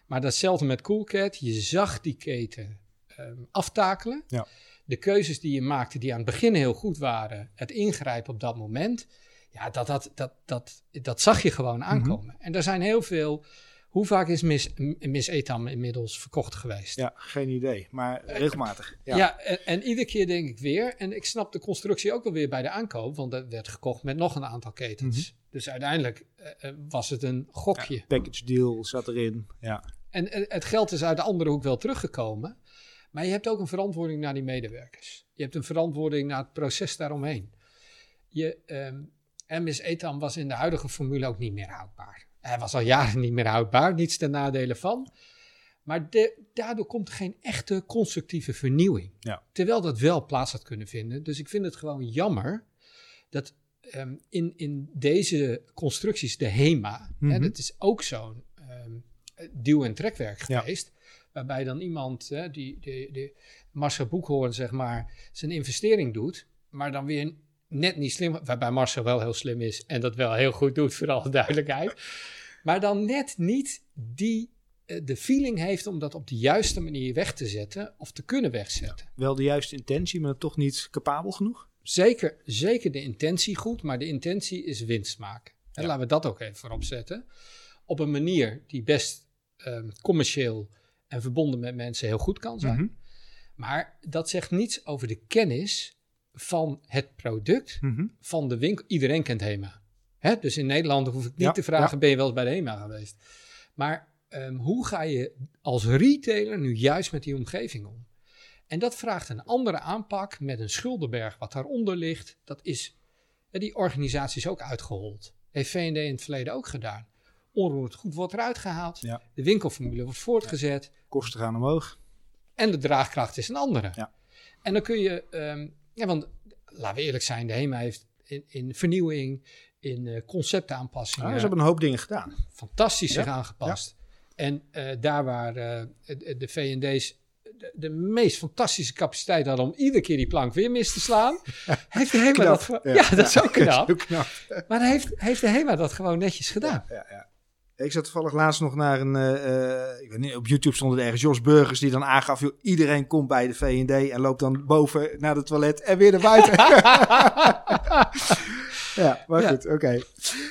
Maar datzelfde met Coolcat. Je zag die keten ehm, aftakelen. Ja. De keuzes die je maakte, die aan het begin heel goed waren, het ingrijpen op dat moment. Ja, dat, dat, dat, dat, dat zag je gewoon Mhm. aankomen. En er zijn heel veel. Hoe vaak is Miss, Miss Etam inmiddels verkocht geweest? ja, geen idee. Maar regelmatig. Ja. Ja, en, en iedere keer denk ik weer, en ik snap de constructie ook wel weer bij de aankoop, want dat werd gekocht met nog een aantal ketens. Mhm. Dus uiteindelijk eh, eh, was het een gokje. Ja, package deal zat erin. Ja. En eh, het geld is uit de andere hoek wel teruggekomen, maar je hebt ook een verantwoording naar die medewerkers. Je hebt een verantwoording naar het proces daaromheen. Je, MS Etam was in de huidige formule ook niet meer houdbaar. Hij was al jaren niet meer houdbaar, niets ten nadele van. Maar de, daardoor komt er geen echte constructieve vernieuwing. Ja. Terwijl dat wel plaats had kunnen vinden. Dus ik vind het gewoon jammer dat ehm, in, in deze constructies, de HEMA, hè, Mhm. dat is ook zo'n ehm, duw- en trekwerk Ja. geweest. Waarbij dan iemand, hè, die, die, die Marcel Boekhoorn, zeg maar, zijn investering doet. Maar dan weer net niet slim, waarbij Marcel wel heel slim is en dat wel heel goed doet, voor alle duidelijkheid. Maar dan net niet die, eh, de feeling heeft om dat op de juiste manier weg te zetten of te kunnen wegzetten. Wel de juiste intentie, maar toch niet capabel genoeg. Zeker, zeker de intentie goed, maar de intentie is winst maken. En Ja. laten we dat ook even voorop zetten. Op een manier die best ehm, commercieel en verbonden met mensen heel goed kan zijn. Mhm. Maar dat zegt niets over de kennis van het product Mhm. van de winkel. Iedereen kent HEMA. Hè? Dus in Nederland hoef ik niet Ja, te vragen, ja. ben je wel eens bij de HEMA geweest? Maar ehm, hoe ga je als retailer nu juist met die omgeving om? En dat vraagt een andere aanpak met een schuldenberg wat daaronder ligt. Dat is, eh, die organisatie is ook uitgehold. Heeft V&D in het verleden ook gedaan. Onroerend goed wordt eruit gehaald. Ja. De winkelformule wordt voortgezet. Kosten gaan omhoog. En de draagkracht is een andere. Ja. En dan kun je, ehm, ja, want laten we eerlijk zijn, de HEMA heeft in, in vernieuwing, in eh, conceptaanpassingen, Ah, ze hebben een hoop dingen gedaan. fantastisch zich Ja, aangepast. En eh, daar waar eh, de, V&D's de, de meest fantastische capaciteit hadden om iedere keer die plank weer mis te slaan, *laughs* heeft de HEMA Knap. dat... Ja, dat is ook *laughs* knap. Knap. Maar heeft, heeft de HEMA dat gewoon netjes gedaan. Ja, ja. Ik zat toevallig laatst nog naar een, eh, eh, ik weet niet, op YouTube stond het ergens, Jos Burgers, die dan aangaf, joh, iedereen komt bij de V&D en loopt dan boven naar het toilet en weer naar buiten. *laughs* ja, maar Ja. goed, oké.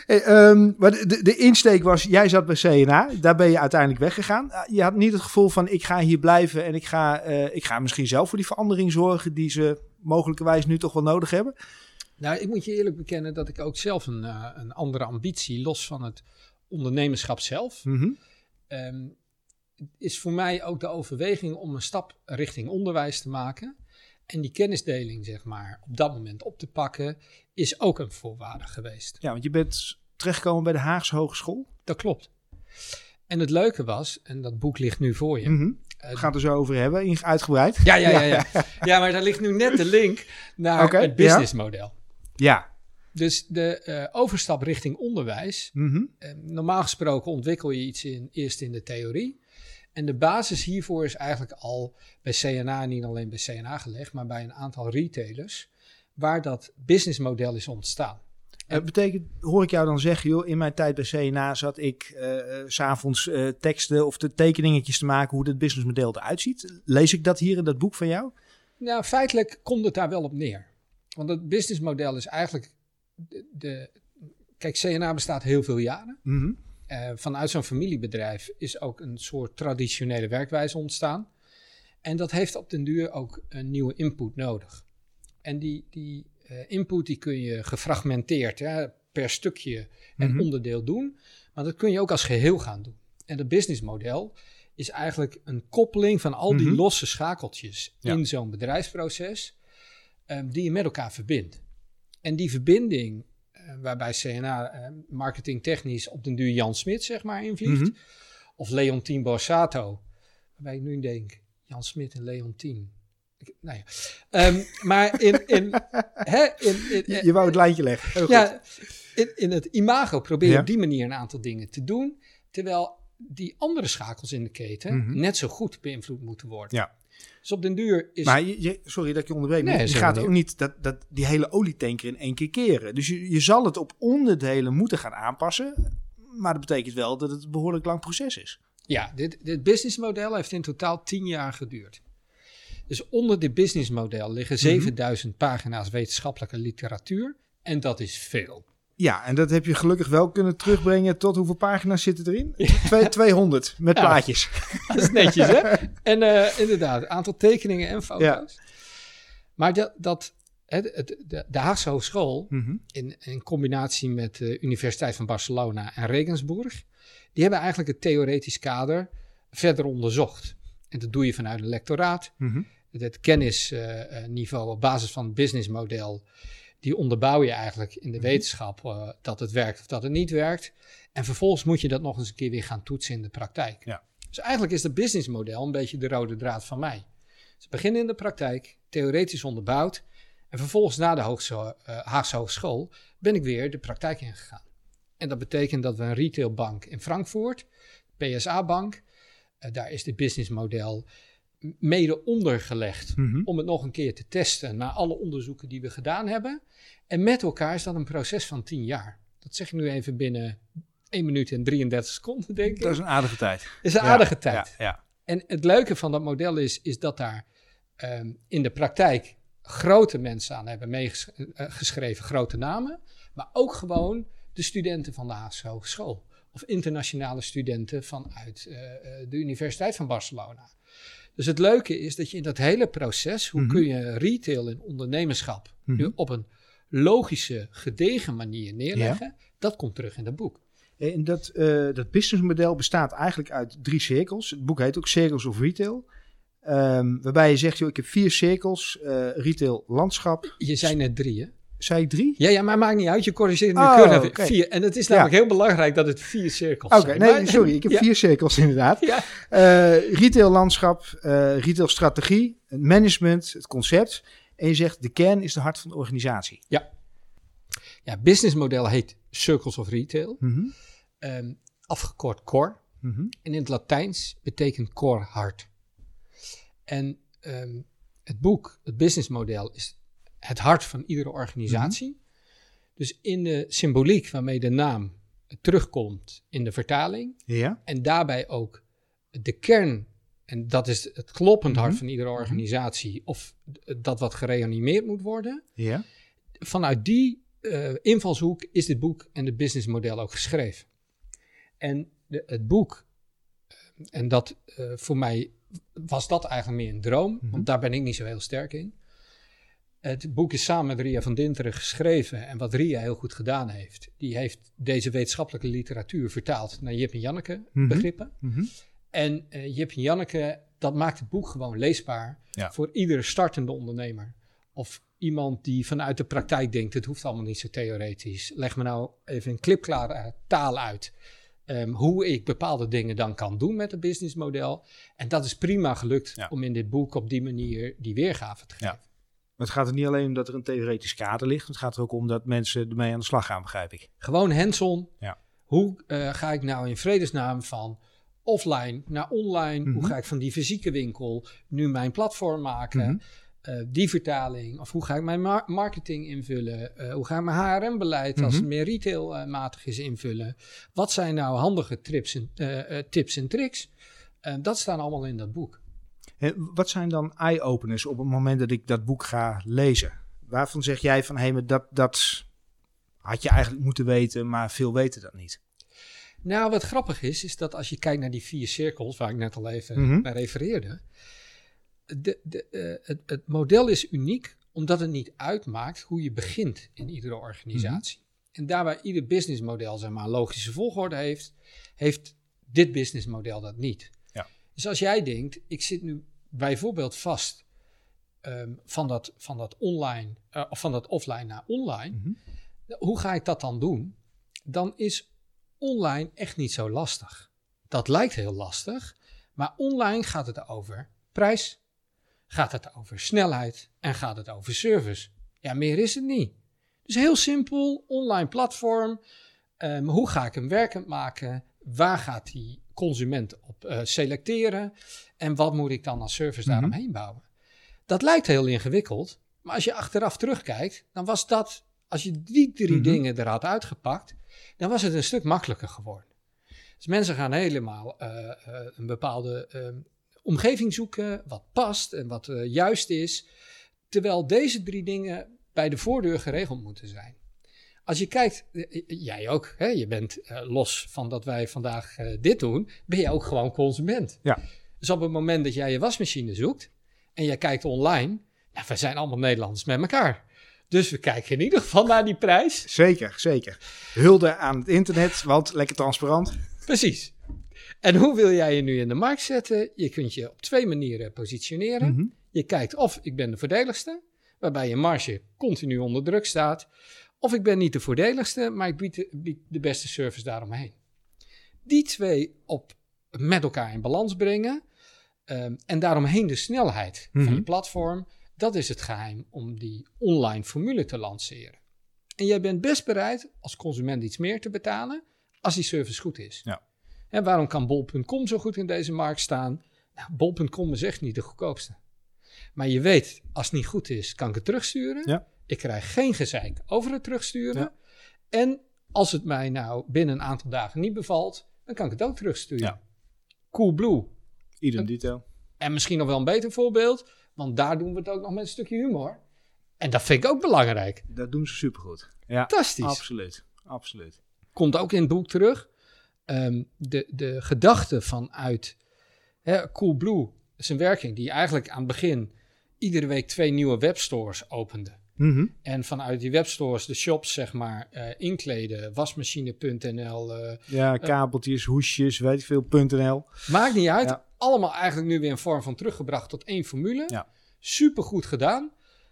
Hey, ehm, maar de, de, insteek was, jij zat bij CNA, daar ben je uiteindelijk weggegaan. Ah, Je had niet het gevoel van, ik ga hier blijven en ik ga, eh, ik ga misschien zelf voor die verandering zorgen die ze mogelijkerwijs nu toch wel nodig hebben. Nou, ik moet je eerlijk bekennen dat ik ook zelf een, een andere ambitie, los van het ondernemerschap zelf, Mhm. ehm, is voor mij ook de overweging om een stap richting onderwijs te maken. En die kennisdeling, zeg maar, op dat moment op te pakken, is ook een voorwaarde geweest. Ja, want je bent terechtgekomen bij de Haagse Hogeschool. Dat klopt. En het leuke was, en dat boek ligt nu voor je. Mhm. eh, We gaan het er zo over hebben, in- uitgebreid. ja, ja, ja, ja. *laughs* ja, maar daar ligt nu net de link naar het businessmodel. Ja. Dus de eh, overstap richting onderwijs Mhm. Eh, normaal gesproken ontwikkel je iets in, eerst in de theorie. En de basis hiervoor is eigenlijk al bij CNA, niet alleen bij CNA gelegd, maar bij een aantal retailers, waar dat businessmodel is ontstaan. Het betekent, hoor ik jou dan zeggen, joh, in mijn tijd bij CNA zat ik eh, eh, 's s'avonds eh, teksten of de tekeningetjes te maken hoe het businessmodel eruit ziet. Lees ik dat hier in dat boek van jou? Nou, feitelijk komt het daar wel op neer. Want het businessmodel is eigenlijk de, de kijk, CNA bestaat heel veel jaren. Mhm. Eh, vanuit zo'n familiebedrijf is ook een soort traditionele werkwijze ontstaan. En dat heeft op den duur ook een nieuwe input nodig. En die, die eh, input die kun je gefragmenteerd hè, per stukje en Mhm. onderdeel doen. Maar dat kun je ook als geheel gaan doen. En dat businessmodel is eigenlijk een koppeling van al die Mhm. losse schakeltjes Ja. in zo'n bedrijfsproces, ehm, die je met elkaar verbindt. En die verbinding, eh, waarbij CNA eh, marketingtechnisch op den duur Jan Smit zeg maar invliegt, Mhm. of Leontien Borsato, waarbij ik nu denk, Jan Smit en Leontien. Nou ja. Ehm, maar in, in, *laughs* hè, in, in, Je, je wou het lijntje leggen. Ja, in, in het imago probeer je Ja. op die manier een aantal dingen te doen, terwijl die andere schakels in de keten Mhm. net zo goed beïnvloed moeten worden. Ja. Dus op den duur is... Maar je, je- sorry dat ik je onderbreek. maar je gaat ook niet dat, dat, die hele olietanker in één keer keren. Dus je, je zal het op onderdelen moeten gaan aanpassen. Maar dat betekent wel dat het een behoorlijk lang proces is. Ja, dit, dit businessmodel heeft in totaal 10 jaar geduurd. Dus onder dit businessmodel liggen Mhm. 7000 pagina's wetenschappelijke literatuur. En dat is veel. Ja, en dat heb je gelukkig wel kunnen terugbrengen tot hoeveel pagina's zitten erin? *laughs* Twee- 200 met Ja. plaatjes. *laughs* Dat is netjes, hè? En eh, inderdaad, aantal tekeningen en foto's. Maar dat, dat de, Haagse Hogeschool, Mhm. in, in combinatie met de Universiteit van Barcelona en Regensburg, die hebben eigenlijk het theoretisch kader verder onderzocht. En dat doe je vanuit een lectoraat. Mhm. Het kennisniveau op basis van het businessmodel, die onderbouw je eigenlijk in de Mhm. wetenschap eh, dat het werkt of dat het niet werkt. En vervolgens moet je dat nog eens een keer weer gaan toetsen in de praktijk. Ja. Dus eigenlijk is het businessmodel een beetje de rode draad van mij. Dus beginnen in de praktijk, theoretisch onderbouwd. En vervolgens na de eh, Haagse Hogeschool ben ik weer de praktijk ingegaan. En dat betekent dat we een retailbank in Frankfurt, PSA-bank, eh, daar is dit businessmodel mede ondergelegd Mhm. om het nog een keer te testen na alle onderzoeken die we gedaan hebben. En met elkaar is dat een proces van 10 jaar. Dat zeg ik nu even binnen 1 minuut en 33 seconden, denk ik. Dat is een aardige tijd. is een Ja, aardige tijd. Ja, ja. En het leuke van dat model is, is dat daar ehm, in de praktijk grote mensen aan hebben meegeschreven, grote namen. Maar ook gewoon de studenten van de Haagse Hogeschool. Of internationale studenten vanuit eh, eh, de Universiteit van Barcelona. Dus het leuke is dat je in dat hele proces, hoe Mhm. kun je retail en ondernemerschap Mhm. nu op een logische, gedegen manier neerleggen, dat komt terug in dat boek. En dat, eh, dat businessmodel bestaat eigenlijk uit drie cirkels. Het boek heet ook Cirkels of Retail. Ehm, waarbij je zegt, joh, ik heb vier cirkels. eh, retail, landschap. Je zei net drie, hè? Zei ik drie? Ja, ja, maar maakt niet uit. Je corrigeert nu Oh, keurig oké. vier. En het is namelijk heel belangrijk dat het vier cirkels Oké, zijn. nee, Maar- sorry. Ik heb *laughs* Ja. vier cirkels inderdaad. Ja. Eh, retail landschap, eh retail strategie, het management, het concept. En je zegt, de kern is de hart van de organisatie. Ja, businessmodel heet Circles of Retail. Ehm, afgekort core. mhm, En in het Latijns betekent core hart. En ehm, het boek, het businessmodel, is het hart van iedere organisatie. Dus in de symboliek waarmee de naam terugkomt in de vertaling. Ja. En daarbij ook de kern, en dat is het kloppend hart Mhm. van iedere organisatie, of dat wat gereanimeerd moet worden. Ja. Vanuit die eh, invalshoek is dit boek en het businessmodel ook geschreven. En de, het boek, eh, en dat eh, voor mij was dat eigenlijk meer een droom, Mhm. want daar ben ik niet zo heel sterk in. Het boek is samen met Ria van Dinteren geschreven. En wat Ria heel goed gedaan heeft, die heeft deze wetenschappelijke literatuur vertaald naar Jip en Janneke Mhm. begrippen. Mhm. En eh, Jip en Janneke, dat maakt het boek gewoon leesbaar Ja. voor iedere startende ondernemer. Of iemand die vanuit de praktijk denkt, het hoeft allemaal niet zo theoretisch. Leg me nou even in klipklare taal uit ehm, hoe ik bepaalde dingen dan kan doen met het businessmodel. En dat is prima gelukt Ja. om in dit boek op die manier die weergave te geven. Ja. Maar het gaat er niet alleen om dat er een theoretisch kader ligt. Het gaat er ook om dat mensen ermee aan de slag gaan, begrijp ik. Gewoon hands-on. Ja. Hoe eh, ga ik nou in vredesnaam van offline naar online? Mhm. Hoe ga ik van die fysieke winkel nu mijn platform maken? Mhm. Eh, die vertaling, of hoe ga ik mijn mar- marketing invullen? Eh, hoe ga ik mijn HRM-beleid, als Mhm. het meer retailmatig is, invullen? Wat zijn nou handige trips en, tips en tricks? Dat staan allemaal in dat boek. En wat zijn dan eye-openers op het moment dat ik dat boek ga lezen? Waarvan zeg jij van, hé, maar dat, dat had je eigenlijk moeten weten, maar veel weten dat niet? Nou, wat grappig is, is dat als je kijkt naar die vier cirkels, waar ik net al even Mhm. naar refereerde. De, de, eh, het, het model is uniek omdat het niet uitmaakt hoe je begint in iedere organisatie. En daar waar ieder businessmodel zeg maar, een logische volgorde heeft, heeft dit businessmodel dat niet. Ja. Dus als jij denkt, ik zit nu bijvoorbeeld vast ehm, van, dat, van dat online, of van dat offline naar online, Mhm. hoe ga ik dat dan doen? Dan is online echt niet zo lastig. Dat lijkt heel lastig, maar online gaat het over prijs, gaat het over snelheid en gaat het over service. Ja, meer is het niet. Dus heel simpel, online platform. Ehm, hoe ga ik hem werkend maken? Waar gaat die consument op eh, selecteren? En wat moet ik dan als service Mhm. daaromheen bouwen? Dat lijkt heel ingewikkeld, maar als je achteraf terugkijkt, dan was dat, als je die drie Mhm. dingen er had uitgepakt, dan was het een stuk makkelijker geworden. Dus mensen gaan helemaal eh, eh, een bepaalde ehm, omgeving zoeken, wat past en wat juist is, terwijl deze drie dingen bij de voordeur geregeld moeten zijn. Als je kijkt, eh, jij ook, hè, je bent eh, los van dat wij vandaag eh, dit doen, ben je ook gewoon consument. Ja. Dus op het moment dat jij je wasmachine zoekt en jij kijkt online, nou, we zijn allemaal Nederlanders met elkaar. Dus we kijken in ieder geval naar die prijs. Zeker, zeker. Hulde aan het internet, want lekker transparant. Precies. En hoe wil jij je nu in de markt zetten? Je kunt je op twee manieren positioneren. Mhm. Je kijkt of ik ben de voordeligste, waarbij je marge continu onder druk staat. Of ik ben niet de voordeligste, maar ik bied de, bied de beste service daaromheen. Die twee op, met elkaar in balans brengen ehm, en daaromheen de snelheid Mhm. van je platform, dat is het geheim om die online formule te lanceren. En jij bent best bereid als consument iets meer te betalen als die service goed is. Ja. En waarom kan bol.com zo goed in deze markt staan? Nou, bol.com is echt niet de goedkoopste. Maar je weet, als het niet goed is, kan ik het terugsturen. Ja. Ik krijg geen gezeik over het terugsturen. Ja. En als het mij nou binnen een aantal dagen niet bevalt, dan kan ik het ook terugsturen. Ja. Coolblue. Idem dito. En misschien nog wel een beter voorbeeld, want daar doen we het ook nog met een stukje humor. En dat vind ik ook belangrijk. Dat doen ze supergoed. Ja, Fantastisch. absoluut. Absoluut. Komt ook in het boek terug. Ehm, de, de gedachte vanuit hè, Coolblue is een werking die eigenlijk aan het begin iedere week twee nieuwe webstores opende. Mhm. En vanuit die webstores de shops, zeg maar, eh, inkleden. Wasmachine.nl. eh, Ja, kabeltjes, hoesjes, weet ik veel, .nl. maakt niet uit. Ja. Allemaal eigenlijk nu weer een vorm van teruggebracht tot één formule. Ja. Super goed gedaan.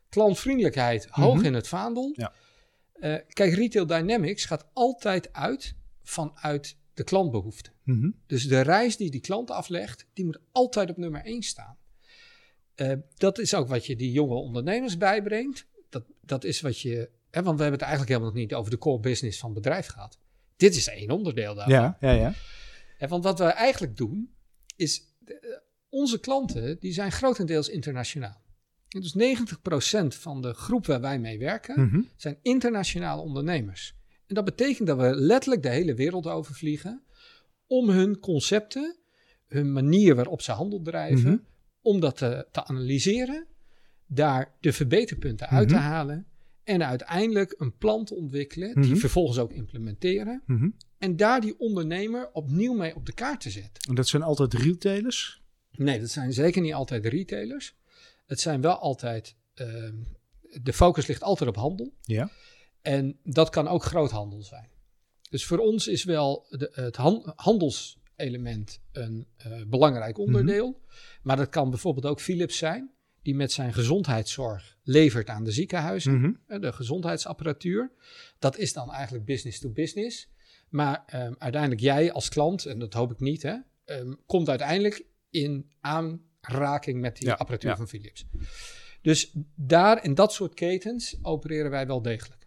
Klantvriendelijkheid hoog Mhm. in het vaandel. Ja. Eh, kijk, Retail Dynamics gaat altijd uit vanuit de klantbehoefte. Mhm. Dus de reis die die klant aflegt, die moet altijd op nummer 1 staan. Eh, dat is ook wat je die jonge ondernemers bijbrengt. Dat, is wat je. Hè, want we hebben het eigenlijk helemaal nog niet over de core business van het bedrijf gehad. Dit is één onderdeel daarvan. Ja, ja, ja. Hè, want wat we eigenlijk doen, is. eh, onze klanten die zijn grotendeels internationaal. En dus 90% van de groep waar wij mee werken, Mhm. zijn internationale ondernemers. En dat betekent dat we letterlijk de hele wereld overvliegen om hun concepten, hun manier waarop ze handel drijven, Mhm. om dat te, te analyseren, daar de verbeterpunten uit te Mhm. halen en uiteindelijk een plan te ontwikkelen, Mhm. die vervolgens ook implementeren Mhm. en daar die ondernemer opnieuw mee op de kaart te zetten. En dat zijn altijd retailers? Nee, dat zijn zeker niet altijd retailers. Het zijn wel altijd, ehm, de focus ligt altijd op handel. Ja. En dat kan ook groothandel zijn. Dus voor ons is wel de, het han- handelselement een eh, belangrijk onderdeel. Maar dat kan bijvoorbeeld ook Philips zijn, die met zijn gezondheidszorg levert aan de ziekenhuizen, Mhm. de gezondheidsapparatuur. Dat is dan eigenlijk business to business. Maar ehm, uiteindelijk jij als klant, en dat hoop ik niet, hè, ehm, komt uiteindelijk in aanraking met die Ja, apparatuur ja. van Philips. Dus daar in dat soort ketens opereren wij wel degelijk.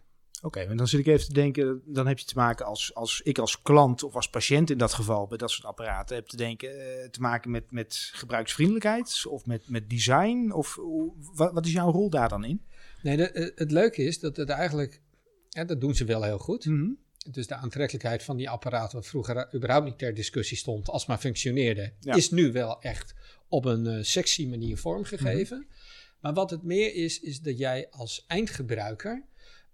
Oké, en dan zit ik even te denken, dan heb je te maken als, als ik als klant of als patiënt in dat geval bij dat soort apparaten heb te denken, eh, te maken met, met gebruiksvriendelijkheid of met, met design of wat, wat is jouw rol daar dan in? Nee, de- eh, het leuke is dat het eigenlijk, dat doen ze wel heel goed. Mhm. Dus de aantrekkelijkheid van die apparaten, wat vroeger überhaupt niet ter discussie stond, als maar functioneerde, Ja. is nu wel echt op een eh, sexy manier vormgegeven. Mhm. Maar wat het meer is, is dat jij als eindgebruiker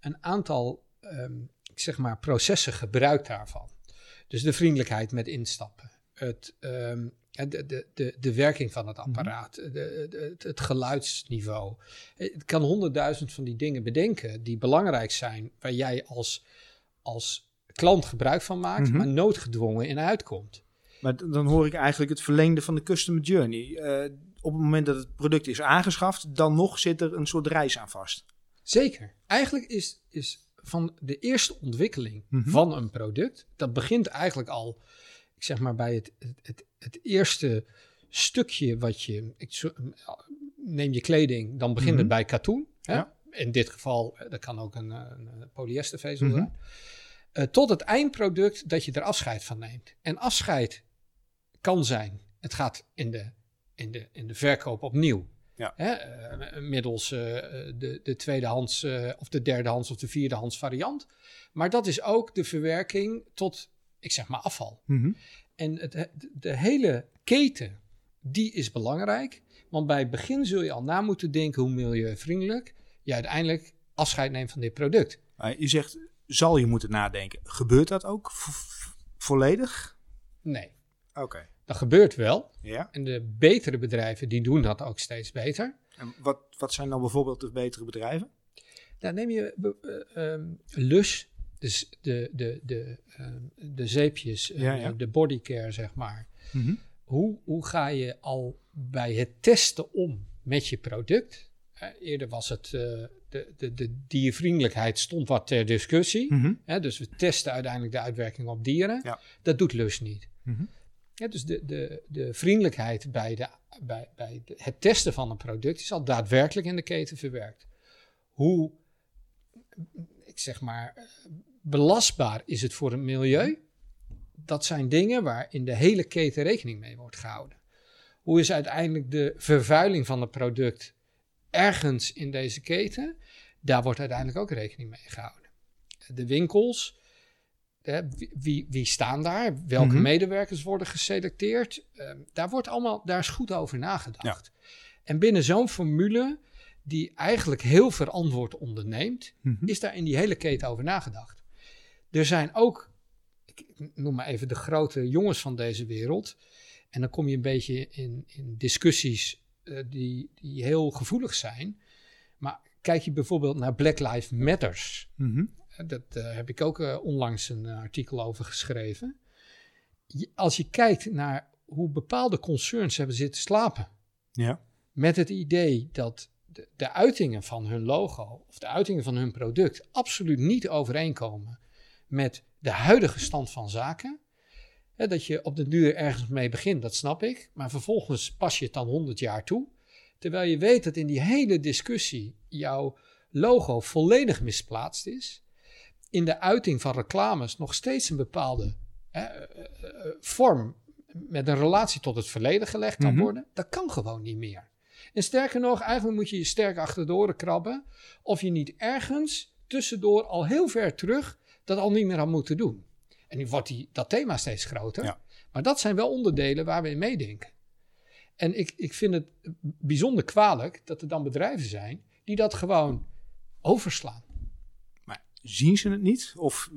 een aantal, ehm, zeg maar, processen gebruikt daarvan. Dus de vriendelijkheid met instappen, het, ehm, de, de, de, de werking van het Mhm. apparaat, de, de- het, geluidsniveau. Het kan honderdduizend van die dingen bedenken die belangrijk zijn, waar jij als, als klant gebruik van maakt, Mhm. maar noodgedwongen in uitkomt. Maar dan hoor ik eigenlijk het verlengde van de customer journey. Eh, op het moment dat het product is aangeschaft, dan nog zit er een soort reis aan vast. Zeker. Eigenlijk is, is van de eerste ontwikkeling Mhm. van een product, dat begint eigenlijk al, ik zeg maar, bij het, het, het, het eerste stukje wat je, ik, neem je kleding, dan begint Mhm. het bij katoen. Hè? Ja. In dit geval, eh, dat kan ook een, een polyestervezel Mhm. zijn. Eh, tot het eindproduct dat je er afscheid van neemt. En afscheid kan zijn, het gaat in de, in de, in de verkoop opnieuw. Ja. Hè, eh, middels eh, de, de tweedehands eh, of de derdehands of de vierdehands variant. Maar dat is ook de verwerking tot, ik zeg maar, afval. Mhm. En het, de hele keten, die is belangrijk. Want bij het begin zul je al na moeten denken hoe milieuvriendelijk je uiteindelijk afscheid neemt van dit product. Maar je zegt, zal je moeten nadenken. Gebeurt dat ook vo- vo- volledig? Nee, Oké. Dat gebeurt wel. Ja. En de betere bedrijven, die doen dat ook steeds beter. En wat, wat zijn dan bijvoorbeeld de betere bedrijven? Dan neem je ehm, Lush, dus de, de, de, ehm, de zeepjes, eh, Ja, ja. de bodycare, zeg maar. Mhm. Hoe, hoe ga je al bij het testen om met je product? Eh, eerder was het de, de, de diervriendelijkheid stond wat ter discussie. Mhm. Hè, dus we testen uiteindelijk de uitwerking op dieren. Ja. Dat doet Lush niet. Mhm. Ja, dus de, de, de vriendelijkheid bij, de, bij, bij het testen van een product is al daadwerkelijk in de keten verwerkt. Hoe, ik zeg maar, eh, belastbaar is het voor het milieu? Dat zijn dingen waar in de hele keten rekening mee wordt gehouden. Hoe is uiteindelijk de vervuiling van het product ergens in deze keten? Daar wordt uiteindelijk ook rekening mee gehouden. De winkels, hè, wie, wie, staan daar? Welke Mhm. medewerkers worden geselecteerd? Ehm, daar, wordt allemaal, daar is goed over nagedacht. En binnen zo'n formule, die eigenlijk heel verantwoord onderneemt, Mhm. is daar in die hele keten over nagedacht. Er zijn ook, ik noem maar even de grote jongens van deze wereld, En dan kom je een beetje in, in discussies eh, die, die heel gevoelig zijn. Maar kijk je bijvoorbeeld naar Black Lives Matters. Mhm. Dat eh, heb ik ook eh, onlangs een eh, artikel over geschreven. Je- als je kijkt naar hoe bepaalde concerns hebben zitten slapen. Ja. Met het idee dat de, de uitingen van hun logo of de uitingen van hun product absoluut niet overeenkomen met de huidige stand van zaken. Hè, dat je op de duur ergens mee begint, dat snap ik. Maar vervolgens pas je het dan 100 jaar toe. Terwijl je weet dat in die hele discussie jouw logo volledig misplaatst is. In de uiting van reclames nog steeds een bepaalde hè, eh, eh, eh, vorm met een relatie tot het verleden gelegd kan Mhm. worden. Dat kan gewoon niet meer. En sterker nog, eigenlijk moet je je sterk achter de oren krabben. Of je niet ergens tussendoor al heel ver terug dat al niet meer had moeten doen. En nu wordt die, dat thema steeds groter. Ja. Maar dat zijn wel onderdelen waar we in meedenken. En ik, ik vind het bijzonder kwalijk dat er dan bedrijven zijn die dat gewoon overslaan. Zien ze het niet? Of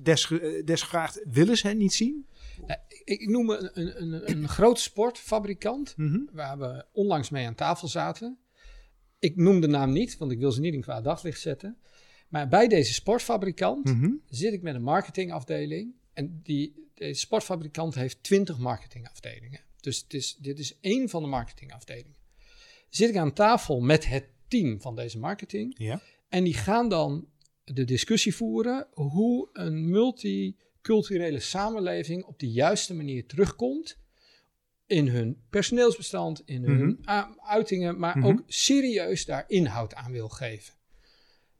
desge- eh, desgevraagd willen ze het niet zien? Nou, ik, ik noem een, een, een, een *clears throat* grote sportfabrikant Mhm. waar we onlangs mee aan tafel zaten. Ik noem de naam niet, want ik wil ze niet in kwaad daglicht zetten. Maar bij deze sportfabrikant Mhm. zit ik met een marketingafdeling. En die, deze sportfabrikant heeft 20 marketingafdelingen. Dus het is, dit is één van de marketingafdelingen. Zit ik aan tafel met het team van deze marketing. Ja. En die gaan dan de discussie voeren hoe een multiculturele samenleving op de juiste manier terugkomt in hun personeelsbestand, in hun a- uitingen, maar Mhm. ook serieus daar inhoud aan wil geven.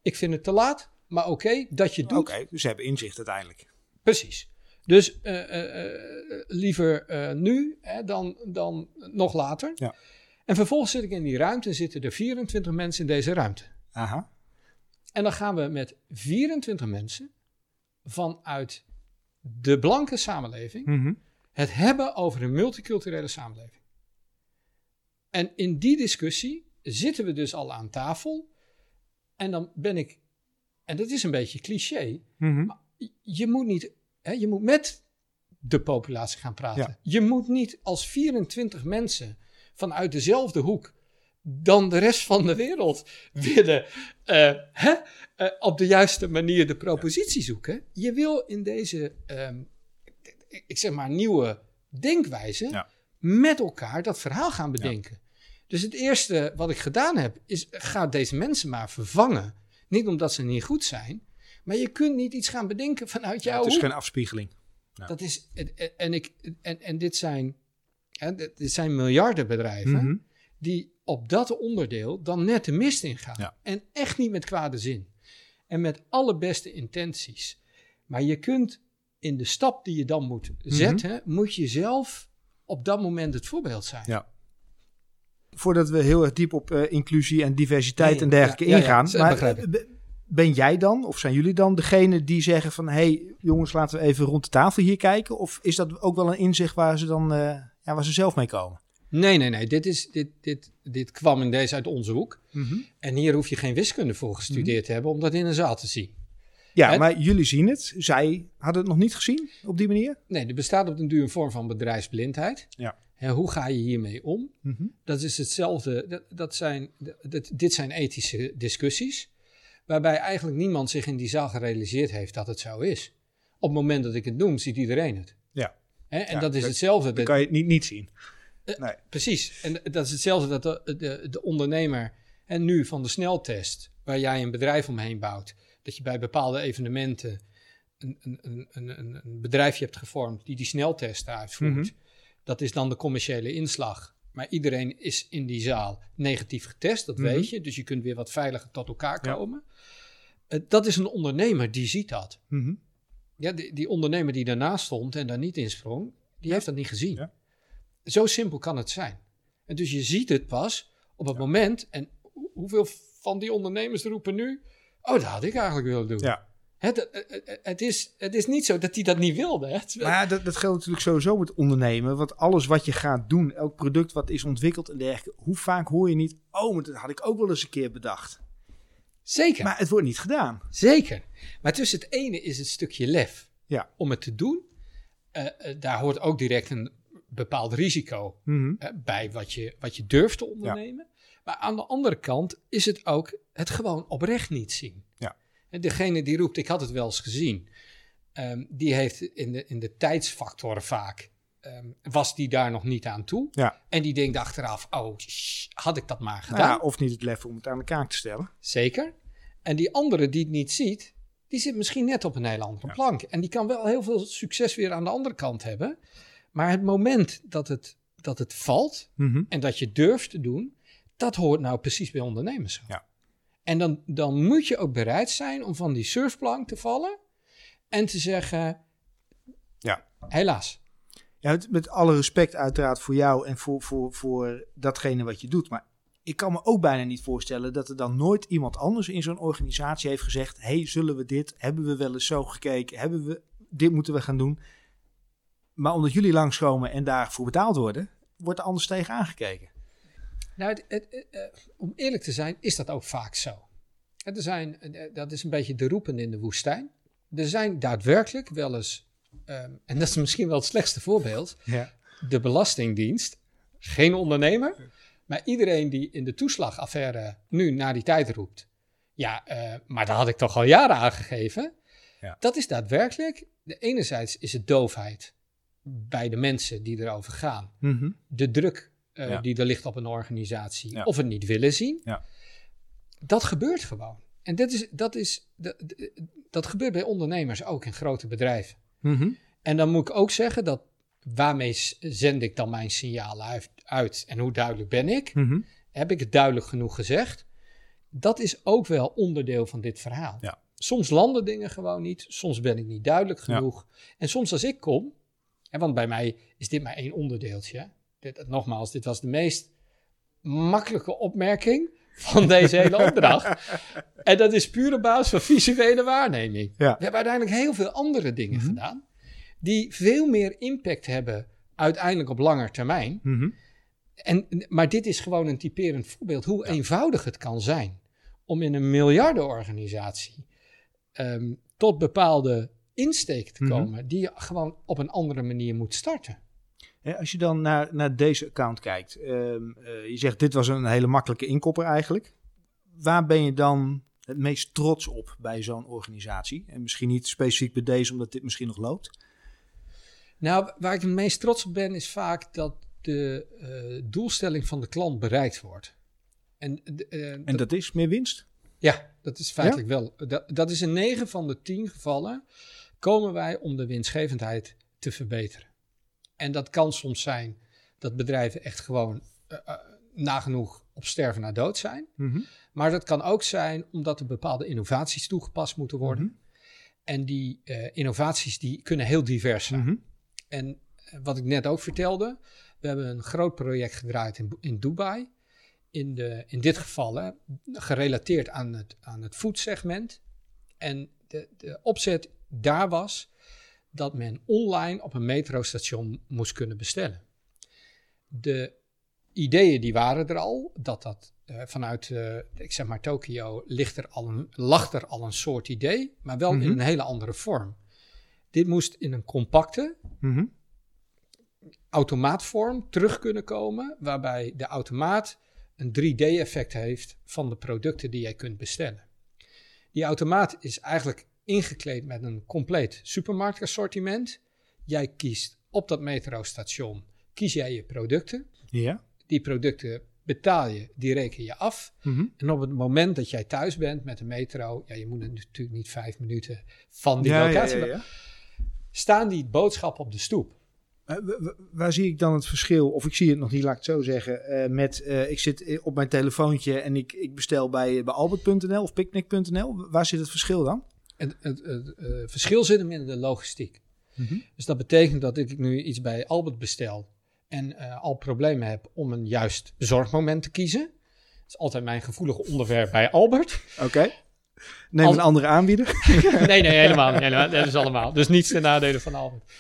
Ik vind het te laat, maar oké, dat je het Oké, doet. dus ze hebben inzicht uiteindelijk. Precies. Dus eh, eh, eh, liever nu hè, dan, dan nog later. Ja. En vervolgens zit ik in die ruimte en zitten er 24 mensen in deze ruimte. Aha. En dan gaan we met 24 mensen vanuit de blanke samenleving Mhm. het hebben over een multiculturele samenleving. En in die discussie zitten we dus al aan tafel. En dan ben ik, en dat is een beetje cliché, Mhm. je moet niet, hè, je moet met de populatie gaan praten. Ja. Je moet niet als 24 mensen vanuit dezelfde hoek dan de rest van de wereld willen eh, hè, eh, op de juiste manier de propositie zoeken. Je wil in deze, ehm, ik zeg maar, nieuwe denkwijze Ja. met elkaar dat verhaal gaan bedenken. Dus het eerste wat ik gedaan heb, is ga deze mensen maar vervangen. Niet omdat ze niet goed zijn, maar je kunt niet iets gaan bedenken vanuit Ja, jouw het is hoek. geen afspiegeling. Dat is, en, en, ik, en, en dit zijn, hè, dit zijn miljardenbedrijven Mhm. die op dat onderdeel dan net de mist ingaan. Ja. En echt niet met kwade zin. En met alle beste intenties. Maar je kunt in de stap die je dan moet Mhm. zetten, moet je zelf op dat moment het voorbeeld zijn. Ja. Voordat we heel erg diep op eh, inclusie en diversiteit Nee, en dergelijke ja, ja, ja, ingaan. maar ben jij dan, of zijn jullie dan degene die zeggen van... hé hey, jongens, laten we even rond de tafel hier kijken? Of is dat ook wel een inzicht waar ze dan eh, ja, waar ze zelf mee komen? Nee, nee, nee. Dit, is, dit, dit, dit kwam in deze uit onze hoek. En hier hoef je geen wiskunde voor gestudeerd te hebben om dat in een zaal te zien. Ja, En- maar jullie zien het. Zij hadden het nog niet gezien op die manier? Nee, er bestaat op den duur een vorm van bedrijfsblindheid. Ja. Hè, hoe ga je hiermee om? Mhm. Dat is hetzelfde. Dat, dat zijn, dat, dit zijn ethische discussies. Waarbij eigenlijk niemand zich in die zaal gerealiseerd heeft dat het zo is. Op het moment dat ik het noem, ziet iedereen het. Ja. Hè, en Ja, dat is hetzelfde. Dan dat- kan je het niet, niet zien. Eh, nee. Precies. En dat is hetzelfde dat de, de, de ondernemer en nu van de sneltest, waar jij een bedrijf omheen bouwt, dat je bij bepaalde evenementen een, een, een, een, bedrijfje hebt gevormd die die sneltesten uitvoert. Mhm. Dat is dan de commerciële inslag. Maar iedereen is in die zaal negatief getest, dat Mhm. weet je. Dus je kunt weer wat veiliger tot elkaar Ja. komen. Eh, dat is een ondernemer die ziet dat. Mhm. Ja, die, die ondernemer die daarnaast stond en daar niet in sprong, die heeft dat niet gezien. Ja. Zo simpel kan het zijn. En dus je ziet het pas op het moment. En hoe- hoeveel van die ondernemers roepen nu: Oh, dat had ik eigenlijk willen doen. Ja. Het, het, het- het is, het is niet zo dat hij dat niet wilde. Het- Maar ja, dat, dat geldt natuurlijk sowieso met ondernemen. Want alles wat je gaat doen, elk product wat is ontwikkeld en dergelijke. Hoe vaak hoor je niet, oh, maar dat had ik ook wel eens een keer bedacht. Zeker. Maar het wordt niet gedaan. Zeker. Maar tussen het ene is het stukje lef Ja. om het te doen. Eh, eh, daar hoort ook direct een bepaald risico Mhm. bij wat je, wat je durft te ondernemen. Maar aan de andere kant is het ook het gewoon oprecht niet zien. Ja. En degene die roept, ik had het wel eens gezien, ehm, die heeft in de, in de tijdsfactor vaak, ehm, was die daar nog niet aan toe. Ja. En die denkt achteraf, oh, had ik dat maar Nou gedaan. ja, of niet het lef om het aan de kaak te stellen. Zeker. En die andere die het niet ziet, die zit misschien net op een hele andere plank. En die kan wel heel veel succes weer aan de andere kant hebben. Maar het moment dat het, dat het valt Mhm. en dat je durft te doen, dat hoort nou precies bij ondernemerschap. Ja. En dan, dan moet je ook bereid zijn om van die surfplank te vallen en te zeggen, Ja. helaas. Ja, met, met alle respect uiteraard voor jou en voor, voor, voor datgene wat je doet. Maar ik kan me ook bijna niet voorstellen dat er dan nooit iemand anders in zo'n organisatie heeft gezegd: hey, zullen we dit? Hebben we wel eens zo gekeken? Hebben we dit moeten we gaan doen? Maar omdat jullie langskomen en daarvoor betaald worden, wordt er anders tegen aangekeken. Nou, het, het- het, eh, om eerlijk te zijn, is dat ook vaak zo. Er zijn, eh, dat is een beetje de roepen in de woestijn. Er zijn daadwerkelijk wel eens, ehm, en dat is misschien wel het slechtste voorbeeld, Ja. de Belastingdienst, geen ondernemer, maar iedereen die in de toeslagaffaire nu naar die tijd roept. Ja, eh, maar dat had ik toch al jaren aangegeven. Ja. Dat is daadwerkelijk, de enerzijds is het doofheid bij de mensen die erover gaan Mhm. de druk eh, Ja. die er ligt op een organisatie Ja. of het niet willen zien. Ja. Dat gebeurt gewoon. En dat, is, dat, is, dat, dat gebeurt bij ondernemers ook in grote bedrijven. Mhm. En dan moet ik ook zeggen dat waarmee zend ik dan mijn signaal uit, uit en hoe duidelijk ben ik? Mhm. Heb ik het duidelijk genoeg gezegd? Dat is ook wel onderdeel van dit verhaal. Soms landen dingen gewoon niet, soms ben ik niet duidelijk genoeg. En soms als ik kom, hè, want bij mij is dit maar één onderdeeltje. Dit, nogmaals, dit was de meest makkelijke opmerking van deze hele *laughs* opdracht. En dat is puur op basis van visuele waarneming. Ja. We hebben uiteindelijk heel veel andere dingen Mhm. gedaan, die veel meer impact hebben uiteindelijk op langer termijn. Mhm. En, maar dit is gewoon een typerend voorbeeld hoe eenvoudig het kan zijn om in een miljardenorganisatie ehm, tot bepaalde insteken te Mhm. komen die je gewoon op een andere manier moet starten. Als je dan naar, naar deze account kijkt, ehm, eh, je zegt dit was een hele makkelijke inkopper eigenlijk. Waar ben je dan het meest trots op bij zo'n organisatie? En misschien niet specifiek bij deze, omdat dit misschien nog loopt. Nou, waar ik het meest trots op ben, is vaak dat de eh, doelstelling van de klant bereikt wordt. En, eh, En dat is meer winst? Ja, dat is feitelijk wel. Dat, dat is in 9 van de 10 gevallen komen wij om de winstgevendheid te verbeteren. En dat kan soms zijn dat bedrijven echt gewoon eh, eh, nagenoeg op sterven na dood zijn. Mhm. Maar dat kan ook zijn omdat er bepaalde innovaties toegepast moeten worden. Mhm. En die eh, innovaties die kunnen heel divers zijn. Mhm. En wat ik net ook vertelde, we hebben een groot project gedraaid in, in Dubai. In, de, in dit geval hè, gerelateerd aan het, aan het foodsegment. En de, de opzet daar was dat men online op een metrostation moest kunnen bestellen. De ideeën die waren er al, dat dat eh, vanuit, eh, ik zeg maar Tokio, ligt er al een, lag er al een soort idee, maar wel in Mhm. een hele andere vorm. Dit moest in een compacte, Mhm. automaatvorm terug kunnen komen, waarbij de automaat een 3D-effect heeft van de producten die jij kunt bestellen. Die automaat is eigenlijk ingekleed met een compleet supermarktassortiment. Jij kiest op dat metrostation, kies jij je producten. Ja. Die producten betaal je, die reken je af. Mhm. En op het moment dat jij thuis bent met de metro, ja, je moet natuurlijk niet vijf minuten van die Ja, locatie, ja, ja. staan die boodschappen op de stoep. Eh, wa- wa- waar zie ik dan het verschil, of ik zie het nog niet, laat ik het zo zeggen, eh, met eh, ik zit op mijn telefoontje en ik, ik bestel bij, bij albert.nl of picnic.nl. Waar zit het verschil dan? Het, het, het, eh, verschil zit hem in de logistiek. Mhm. Dus dat betekent dat ik nu iets bij Albert bestel en eh, al problemen heb om een juist bezorgmoment te kiezen. Dat is altijd mijn gevoelige onderwerp bij Albert. Oké. Neem Als- een andere aanbieder. *laughs* *laughs* nee, nee, helemaal niet. Helemaal, dat is allemaal. Dus niets ten nadele van Albert.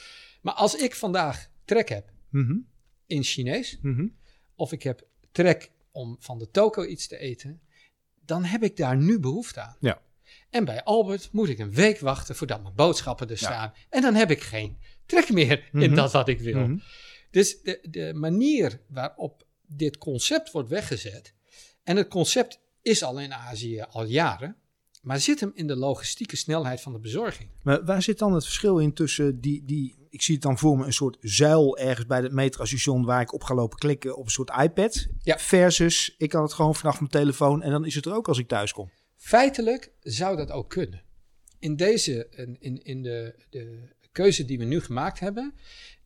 Maar als ik vandaag trek heb Mhm. in Chinees, Mhm. of ik heb trek om van de toko iets te eten, dan heb ik daar nu behoefte aan. Ja. En bij Albert moet ik een week wachten voordat mijn boodschappen er Ja. staan. En dan heb ik geen trek meer in Mhm. dat wat ik wil. Mhm. Dus de, de manier waarop dit concept wordt weggezet, en het concept is al in Azië al jaren, maar zit hem in de logistieke snelheid van de bezorging. Maar waar zit dan het verschil in tussen die, die ik zie het dan voor me, een soort zuil ergens bij het metrostation waar ik op ga lopen klikken op een soort iPad, Ja. versus ik kan het gewoon vanaf mijn telefoon en dan is het er ook als ik thuis kom. Feitelijk zou dat ook kunnen. In deze, in, in, de, de keuze die we nu gemaakt hebben,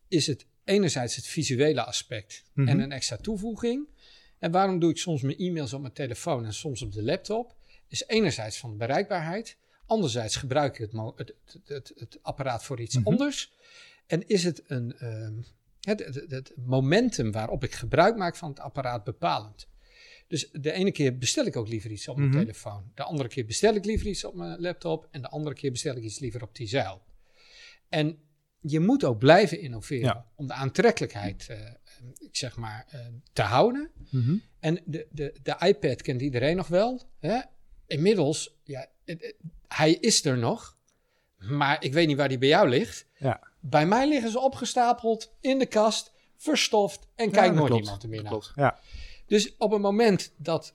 is het enerzijds het visuele aspect Mhm. en een extra toevoeging. En waarom doe ik soms mijn e-mails op mijn telefoon en soms op de laptop? Is enerzijds van de bereikbaarheid, anderzijds gebruik ik het, het, het, het apparaat voor iets Mhm. anders. En is het een, ehm, het, het, het momentum waarop ik gebruik maak van het apparaat bepalend? Dus de ene keer bestel ik ook liever iets op mijn Mhm. telefoon. De andere keer bestel ik liever iets op mijn laptop. En de andere keer bestel ik iets liever op die zeil. En je moet ook blijven innoveren Ja. om de aantrekkelijkheid, eh, ik zeg maar, eh, te houden. En de, de, de iPad kent iedereen nog wel. Hè? Inmiddels, ja, het- het- hij is er nog. Maar ik weet niet waar die bij jou ligt. Ja. Bij mij liggen ze opgestapeld in de kast, verstoft en Ja, kijkt nooit klopt. iemand er meer naar. klopt. Ja. Dus op het moment dat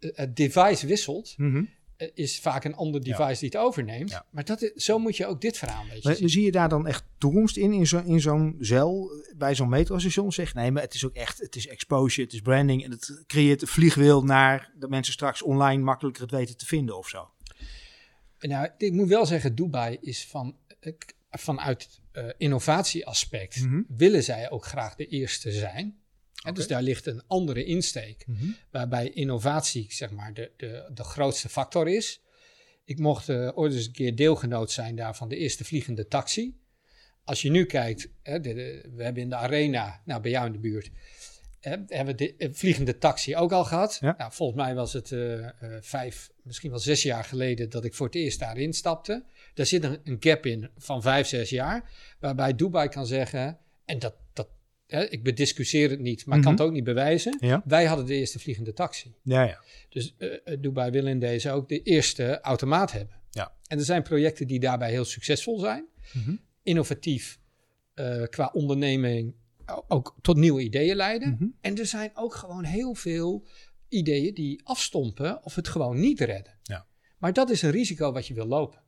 het- device wisselt, Mhm. eh, is vaak een ander Ja. device die het overneemt. Ja. Maar dat zo moet je ook dit verhaal een beetje Maar zien. zie je daar dan echt toekomst in, in zo'n zo'n zeil, bij zo'n metrostation? Zeg, nee, maar het is ook echt, het is exposure, het is branding en het creëert een vliegwiel naar dat mensen straks online makkelijker het weten te vinden of zo. Nou, ik moet wel zeggen, Dubai is van, eh, vanuit eh innovatieaspect Mhm. willen zij ook graag de eerste zijn. Dus daar ligt een andere insteek, waarbij innovatie zeg maar de, de, de grootste factor is. Ik mocht eh, ooit eens een keer deelgenoot zijn daar van de eerste vliegende taxi. Als je nu kijkt, hè, de, de- we hebben in de arena, nou bij jou in de buurt, hè, hebben we de eh, vliegende taxi ook al gehad. Ja. Nou, volgens mij was het eh, vijf, misschien wel zes jaar geleden dat ik voor het eerst daarin stapte. Daar zit een, een gap in van vijf, zes jaar, waarbij Dubai kan zeggen, en dat, dat hè, ik bediscussieer het niet, maar ik kan Mhm. het ook niet bewijzen. Ja. Wij hadden de eerste vliegende taxi. Ja, ja. Dus eh, Dubai wil in deze ook de eerste automaat hebben. Ja. En er zijn projecten die daarbij heel succesvol zijn. Mhm. Innovatief eh, qua onderneming ook tot nieuwe ideeën leiden. Mhm. En er zijn ook gewoon heel veel ideeën die afstompen of het gewoon niet redden. Ja. Maar dat is een risico wat je wil lopen.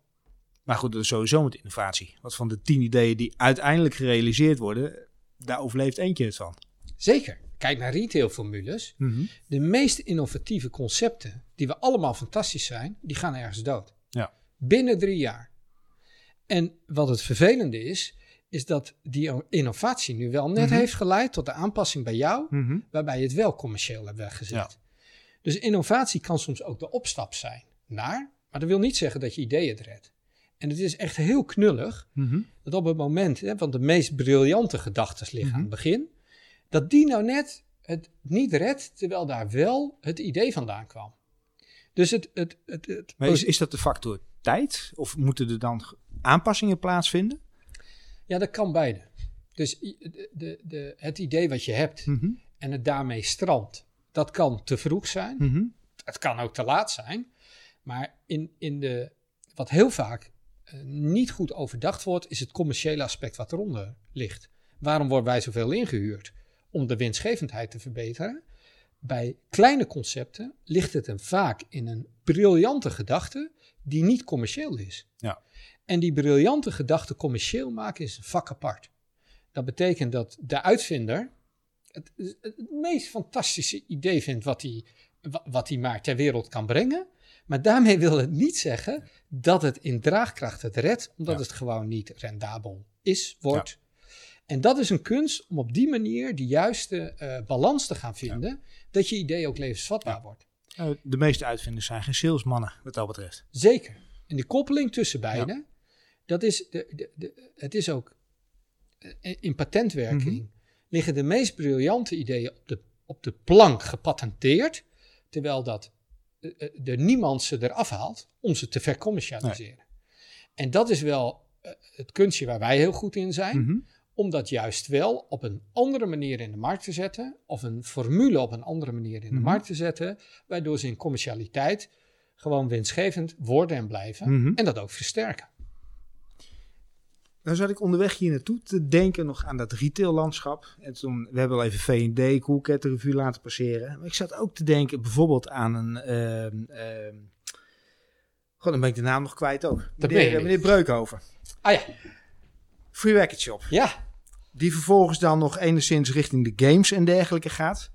Maar goed, dat is sowieso met innovatie. Wat van de tien ideeën die uiteindelijk gerealiseerd worden, daar overleeft eentje het van. Zeker. Kijk naar retailformules. De meest innovatieve concepten, die we allemaal fantastisch zijn, die gaan ergens dood. Ja. Binnen drie jaar. En wat het vervelende is, is dat die innovatie nu wel net Mhm. heeft geleid tot de aanpassing bij jou, Mhm. waarbij je het wel commerciëel hebt weggezet. Ja. Dus innovatie kan soms ook de opstap zijn naar, maar dat wil niet zeggen dat je ideeën het redt. En het is echt heel knullig Mhm. dat op het moment, hè, want de meest briljante gedachten liggen Mhm. aan het begin, dat die nou net het niet redt, terwijl daar wel het idee vandaan kwam. Dus het, het, het, het Maar is, is dat de factor tijd? Of moeten er dan aanpassingen plaatsvinden? ja, dat kan beide. Dus de, de, de, het idee wat je hebt Mhm. en het daarmee strandt, dat kan te vroeg zijn. Mhm. Het kan ook te laat zijn. Maar in, in de, wat heel vaak niet goed overdacht wordt, is het commerciële aspect wat eronder ligt. Waarom worden wij zoveel ingehuurd? Om de winstgevendheid te verbeteren. Bij kleine concepten ligt het hem vaak in een briljante gedachte die niet commercieel is. Ja. En die briljante gedachte commercieel maken is een vak apart. Dat betekent dat de uitvinder het, het meest fantastische idee vindt wat hij, wa- wat hij maar ter wereld kan brengen. Maar daarmee wil het niet zeggen dat het in draagkracht het redt, omdat Ja. het gewoon niet rendabel is, wordt. En dat is een kunst om op die manier de juiste eh, balans te gaan vinden, dat je idee ook levensvatbaar wordt. Nou, de meeste uitvinders zijn geen salesmannen, wat dat betreft. Zeker. En die koppeling tussen beiden, dat is, de, de, de, het is ook eh, in patentwerking Mhm. liggen de meest briljante ideeën op de, op de plank gepatenteerd, terwijl dat eh, eh, er niemand ze eraf haalt om ze te vercommercialiseren. En dat is wel eh, het kunstje waar wij heel goed in zijn, Mhm. om dat juist wel op een andere manier in de markt te zetten, of een formule op een andere manier in de Mhm. markt te zetten, waardoor ze in commercialiteit gewoon winstgevend worden en blijven Mhm. en dat ook versterken. Nou zat ik onderweg hier naartoe te denken nog aan dat retaillandschap. En toen, we hebben al even V&D, Coolcat Revue laten passeren. Maar ik zat ook te denken bijvoorbeeld aan een... ehm ehm God, dan ben ik de naam nog kwijt ook. Meneer, meneer Breukhoven. Ah ja, Free Racket Shop. ja. Die vervolgens dan nog enigszins richting de games en dergelijke gaat.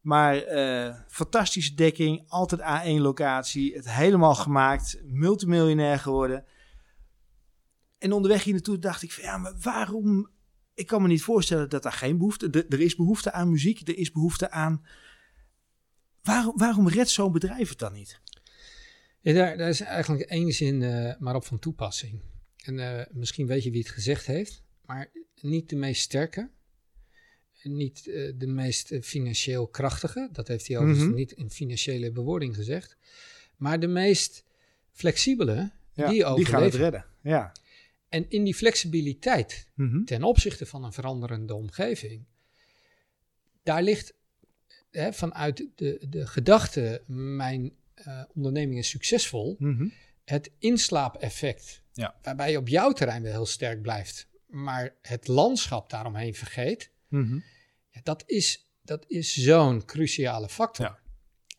Maar eh, fantastische dekking, altijd A1 locatie, het helemaal gemaakt, multimiljonair geworden. En onderweg hier naartoe dacht ik van ja, maar waarom? Ik kan me niet voorstellen dat daar geen behoefte, er, er is behoefte aan muziek, er is behoefte aan. Waarom, waarom redt zo'n bedrijf het dan niet? Ja, daar, daar is eigenlijk één zin eh, maar op van toepassing. En eh, misschien weet je wie het gezegd heeft, maar niet de meest sterke, niet eh, de meest financieel krachtige, dat heeft hij overigens Mhm. niet in financiële bewoording gezegd, maar de meest flexibele, Ja, die die gaan het overleven. redden. Ja. En in die flexibiliteit Mhm. ten opzichte van een veranderende omgeving, daar ligt hè, vanuit de, de gedachte, mijn eh, onderneming is succesvol, Mhm. het inslaapeffect, Ja. waarbij je op jouw terrein wel heel sterk blijft, maar het landschap daaromheen vergeet, Mhm. ja, dat is, dat is zo'n cruciale factor. Ja.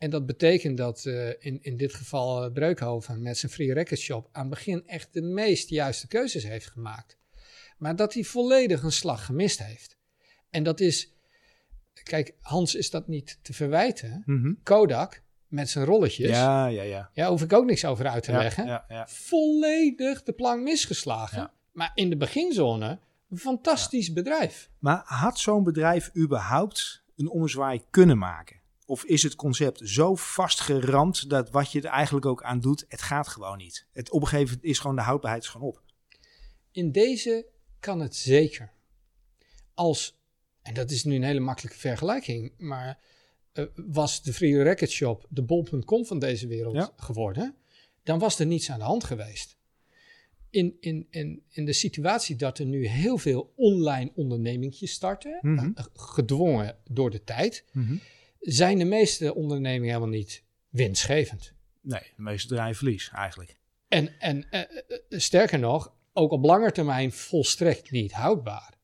En dat betekent dat eh, in, in dit geval eh, Breukhoven met zijn Free Record Shop aan het begin echt de meest juiste keuzes heeft gemaakt. Maar dat hij volledig een slag gemist heeft. En dat is, kijk, Hans is dat niet te verwijten. Mhm. Kodak met zijn rolletjes, ja. Ja, ja, ja. daar hoef ik ook niks over uit te Ja, leggen. ja, ja. Volledig de plank misgeslagen. Maar in de beginzone, een fantastisch bedrijf. Maar had zo'n bedrijf überhaupt een ommezwaai kunnen maken? Of is het concept zo vastgeramd dat wat je er eigenlijk ook aan doet, het gaat gewoon niet? Het op een gegeven moment is gewoon de houdbaarheid is gewoon op. In deze kan het zeker. Als, en dat is nu een hele makkelijke vergelijking, maar eh, was de Free Record Shop de bol.com van deze wereld Ja. geworden, dan was er niets aan de hand geweest. In, in, in, in de situatie dat er nu heel veel online ondernemingjes starten, Mhm. eh, gedwongen door de tijd, zijn de meeste ondernemingen helemaal niet winstgevend. Nee, de meeste draaien verlies eigenlijk. En, en eh, eh, sterker nog, ook op lange termijn volstrekt niet houdbaar.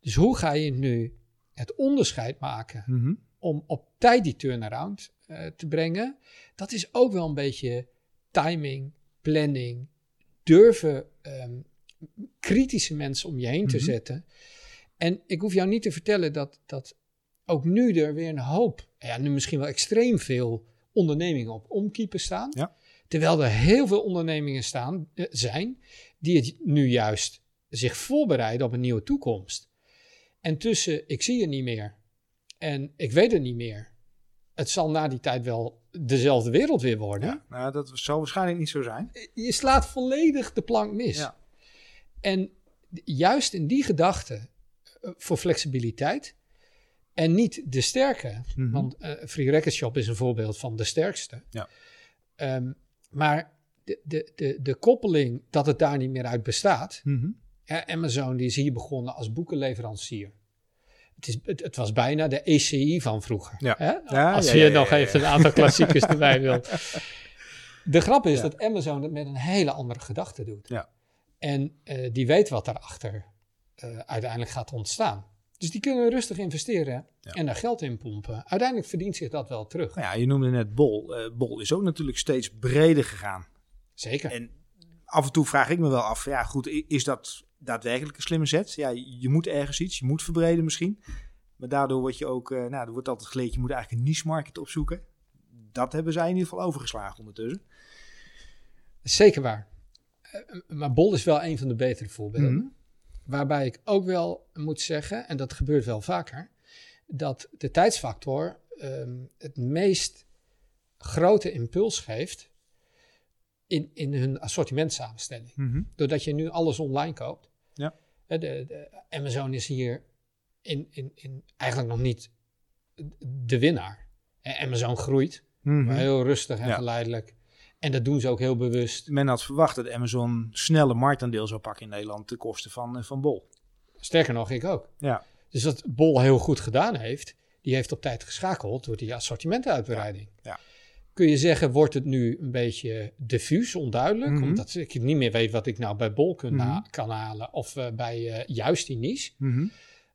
Dus hoe ga je nu het onderscheid maken Mhm. om op tijd die turnaround eh, te brengen? Dat is ook wel een beetje timing, planning, durven ehm, kritische mensen om je heen te Mhm. zetten. En ik hoef jou niet te vertellen dat, dat ook nu er weer een hoop, ja, nu misschien wel extreem veel ondernemingen op omkiepen staan. Ja. Terwijl er heel veel ondernemingen staan, eh, zijn die het nu juist zich voorbereiden op een nieuwe toekomst. En tussen ik zie je niet meer en ik weet het niet meer. Het zal na die tijd wel dezelfde wereld weer worden. Ja, nou, dat zal waarschijnlijk niet zo zijn. Je slaat volledig de plank mis. Ja. En juist in die gedachte eh, voor flexibiliteit en niet de sterke, Mhm. want Free Record Shop is een voorbeeld van de sterkste. Ja. Ehm, maar de, de, de, de koppeling dat het daar niet meer uit bestaat. Mhm. Ja, Amazon die is hier begonnen als boekenleverancier. Het, is, het, het was bijna de ECI van vroeger. Ja. Hè? Ja, als je nog even een aantal klassiekers *laughs* erbij wil. De grap is dat Amazon het met een hele andere gedachte doet. Ja. En eh, die weet wat daarachter eh uiteindelijk gaat ontstaan. Dus die kunnen rustig investeren Ja. en daar geld in pompen. Uiteindelijk verdient zich dat wel terug. Nou ja, je noemde net Bol. Eh, Bol is ook natuurlijk steeds breder gegaan. Zeker. En af en toe vraag ik me wel af, ja goed, is dat daadwerkelijk een slimme zet? Ja, je moet ergens iets, je moet verbreden misschien. Maar daardoor word je ook, eh, nou, er wordt altijd geleerd, je moet eigenlijk een niche market opzoeken. Dat hebben zij in ieder geval overgeslagen ondertussen. Zeker waar. Eh, maar Bol is wel een van de betere voorbeelden. Mhm. Waarbij ik ook wel moet zeggen, en dat gebeurt wel vaker, dat de tijdsfactor ehm, het meest grote impuls geeft in, in hun assortimentsamenstelling. Mhm. Doordat je nu alles online koopt. Ja. De, de Amazon is hier in, in, in eigenlijk nog niet de winnaar. Amazon groeit, Mhm. maar heel rustig en Ja. geleidelijk. En dat doen ze ook heel bewust. Men had verwacht dat Amazon snelle marktaandeel zou pakken in Nederland ten koste van, eh, van Bol. Sterker nog, ik ook. Ja, Dus wat Bol heel goed gedaan heeft, die heeft op tijd geschakeld door die assortimentenuitbreiding. Ja. kun je zeggen, wordt het nu een beetje diffuus, onduidelijk. Mhm. Omdat ik niet meer weet wat ik nou bij Bol kan, Mhm. kan halen of eh, bij eh, juist die niche. Mhm.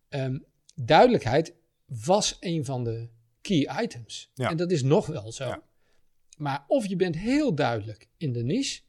Ehm, duidelijkheid was een van de key items. Ja. En dat is nog wel zo. Ja. Maar of je bent heel duidelijk in de niche,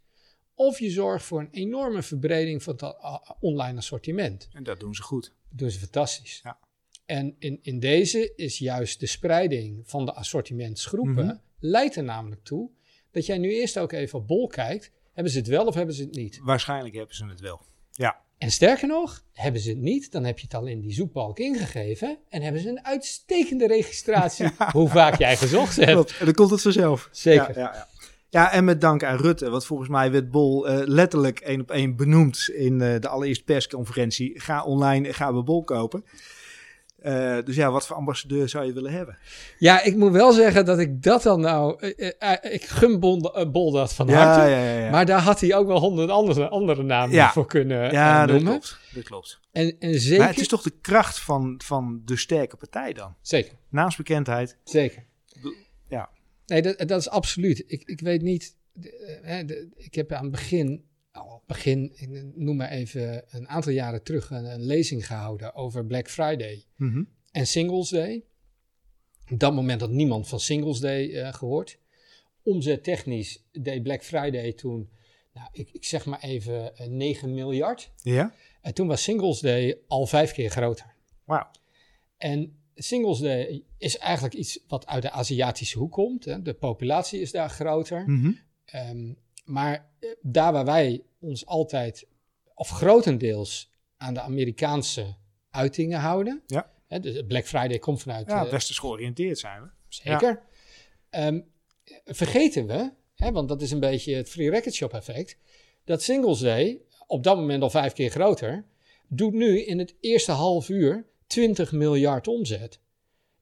of je zorgt voor een enorme verbreding van het ah, online assortiment. En dat doen ze goed. Dat doen ze fantastisch. Ja. En in, in deze is juist de spreiding van de assortimentsgroepen, Mhm. leidt er namelijk toe dat jij nu eerst ook even op bol kijkt. Hebben ze het wel of hebben ze het niet? Waarschijnlijk hebben ze het wel. Ja. En sterker nog, hebben ze het niet, dan heb je het al in die zoekbalk ingegeven en hebben ze een uitstekende registratie. *laughs* Hoe vaak jij gezocht hebt. Klopt. En dan komt het vanzelf. Zeker. Ja, ja, ja. en met dank aan Rutte, want volgens mij werd Bol eh, letterlijk één op één benoemd in eh, de allereerste persconferentie. Ga online, ga bij Bol kopen. Eh, dus ja, wat voor ambassadeur zou je willen hebben? Ja, ik moet wel zeggen dat ik dat dan nou. eh, eh, ik gun Bol, Bol dat van Ja, harte. ja, ja. ja. Maar daar had hij ook wel honderd andere, andere namen voor kunnen ja, dat klopt. Dat klopt. En, en zeker. Maar het is toch de kracht van, van de sterke partij dan? Zeker. Naamsbekendheid. Zeker. Ja. Nee, dat, dat is absoluut. Ik, ik weet niet. de, hè, de- ik heb aan het begin, al begin, ik noem maar even een aantal jaren terug, een, een lezing gehouden over Black Friday Mhm. en Singles Day. Op dat moment had niemand van Singles Day eh, gehoord. Omzettechnisch deed Black Friday toen, nou, ik, ik zeg maar even eh, 9 miljard. Ja? En toen was Singles Day al vijf keer groter. Wauw. En Singles Day is eigenlijk iets wat uit de Aziatische hoek komt. Hè. De populatie is daar groter. Mhm. Ehm, maar eh, daar waar wij ons altijd, of grotendeels, aan de Amerikaanse uitingen houden. Ja. Hè, dus Black Friday komt vanuit. Ja, eh, westers georiënteerd zijn we. zeker. Ehm, vergeten we, hè, want dat is een beetje het free record shop effect. Dat Singles Day, op dat moment al vijf keer groter, doet nu in het eerste half uur 20 miljard omzet.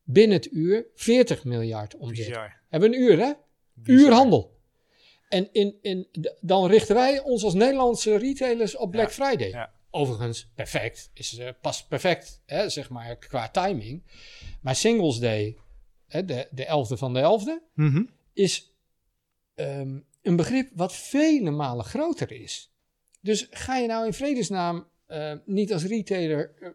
Binnen het uur 40 miljard omzet. Bizar. Hebben we een uur, hè? Bizar. Uurhandel. En in, in, dan richten wij ons als Nederlandse retailers op Black Ja, Friday. ja. Overigens, perfect. Is, past perfect, hè, zeg maar, qua timing. Maar Singles Day, hè, de, de 11e van de 11e, Mhm. is ehm, een begrip wat vele malen groter is. Dus ga je nou in vredesnaam eh, niet als retailer eh,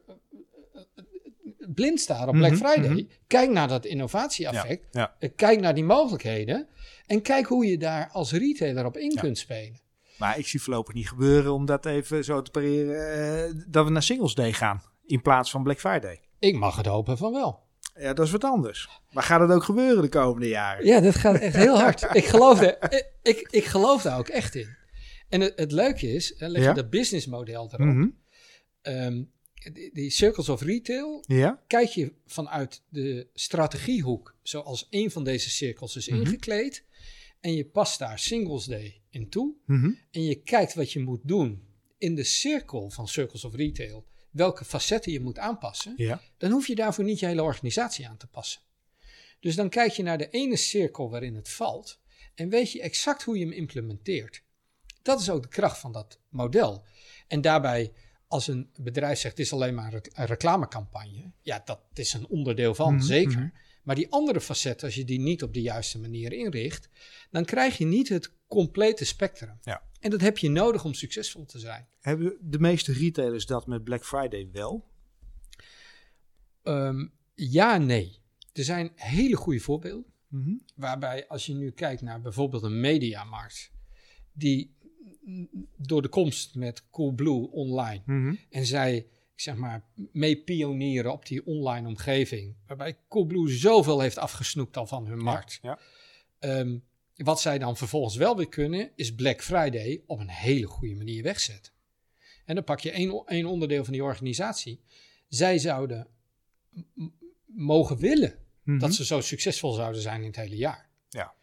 blind staren op Black Mhm, Friday. mhm. Kijk naar dat innovatie-effect. Ja. Eh, Kijk naar die mogelijkheden. En kijk hoe je daar als retailer op in Ja. kunt spelen. Maar ik zie voorlopig niet gebeuren om dat even zo te pareren. eh, dat we naar Singles Day gaan in plaats van Black Friday. Ik mag het hopen van wel. Ja, dat is wat anders. Maar gaat het ook gebeuren de komende jaren? Ja, dat gaat echt heel hard. ik, geloof er, ik, ik, ik geloof daar ook echt in. En het, het leuke is, hè, leg je dat businessmodel erop. Mhm. Ehm, die circles of retail, Ja? kijk je vanuit de strategiehoek, zoals een van deze cirkels is Mhm. ingekleed. En je past daar Singles Day in toe. Mhm. En je kijkt wat je moet doen in de cirkel van circles of retail. Welke facetten je moet aanpassen. Ja. Dan hoef je daarvoor niet je hele organisatie aan te passen. Dus dan kijk je naar de ene cirkel waarin het valt. En weet je exact hoe je hem implementeert. Dat is ook de kracht van dat model. En daarbij, als een bedrijf zegt: het is alleen maar een reclamecampagne. Ja, dat is een onderdeel van, Mhm, zeker. mhm. Maar die andere facetten, als je die niet op de juiste manier inricht, dan krijg je niet het complete spectrum. Ja. En dat heb je nodig om succesvol te zijn. Hebben de meeste retailers dat met Black Friday wel? Ehm, ja, nee. Er zijn hele goede voorbeelden. Mhm. Waarbij als je nu kijkt naar bijvoorbeeld een mediamarkt, die door de komst met Coolblue online Mhm. en zij, ik zeg maar, mee pionieren op die online omgeving, waarbij Coolblue zoveel heeft afgesnoept al van hun markt. ja. Ehm, wat zij dan vervolgens wel weer kunnen, is Black Friday op een hele goede manier wegzetten. En dan pak je één, één onderdeel van die organisatie. Zij zouden mogen willen Mhm. dat ze zo succesvol zouden zijn in het hele jaar. Ja.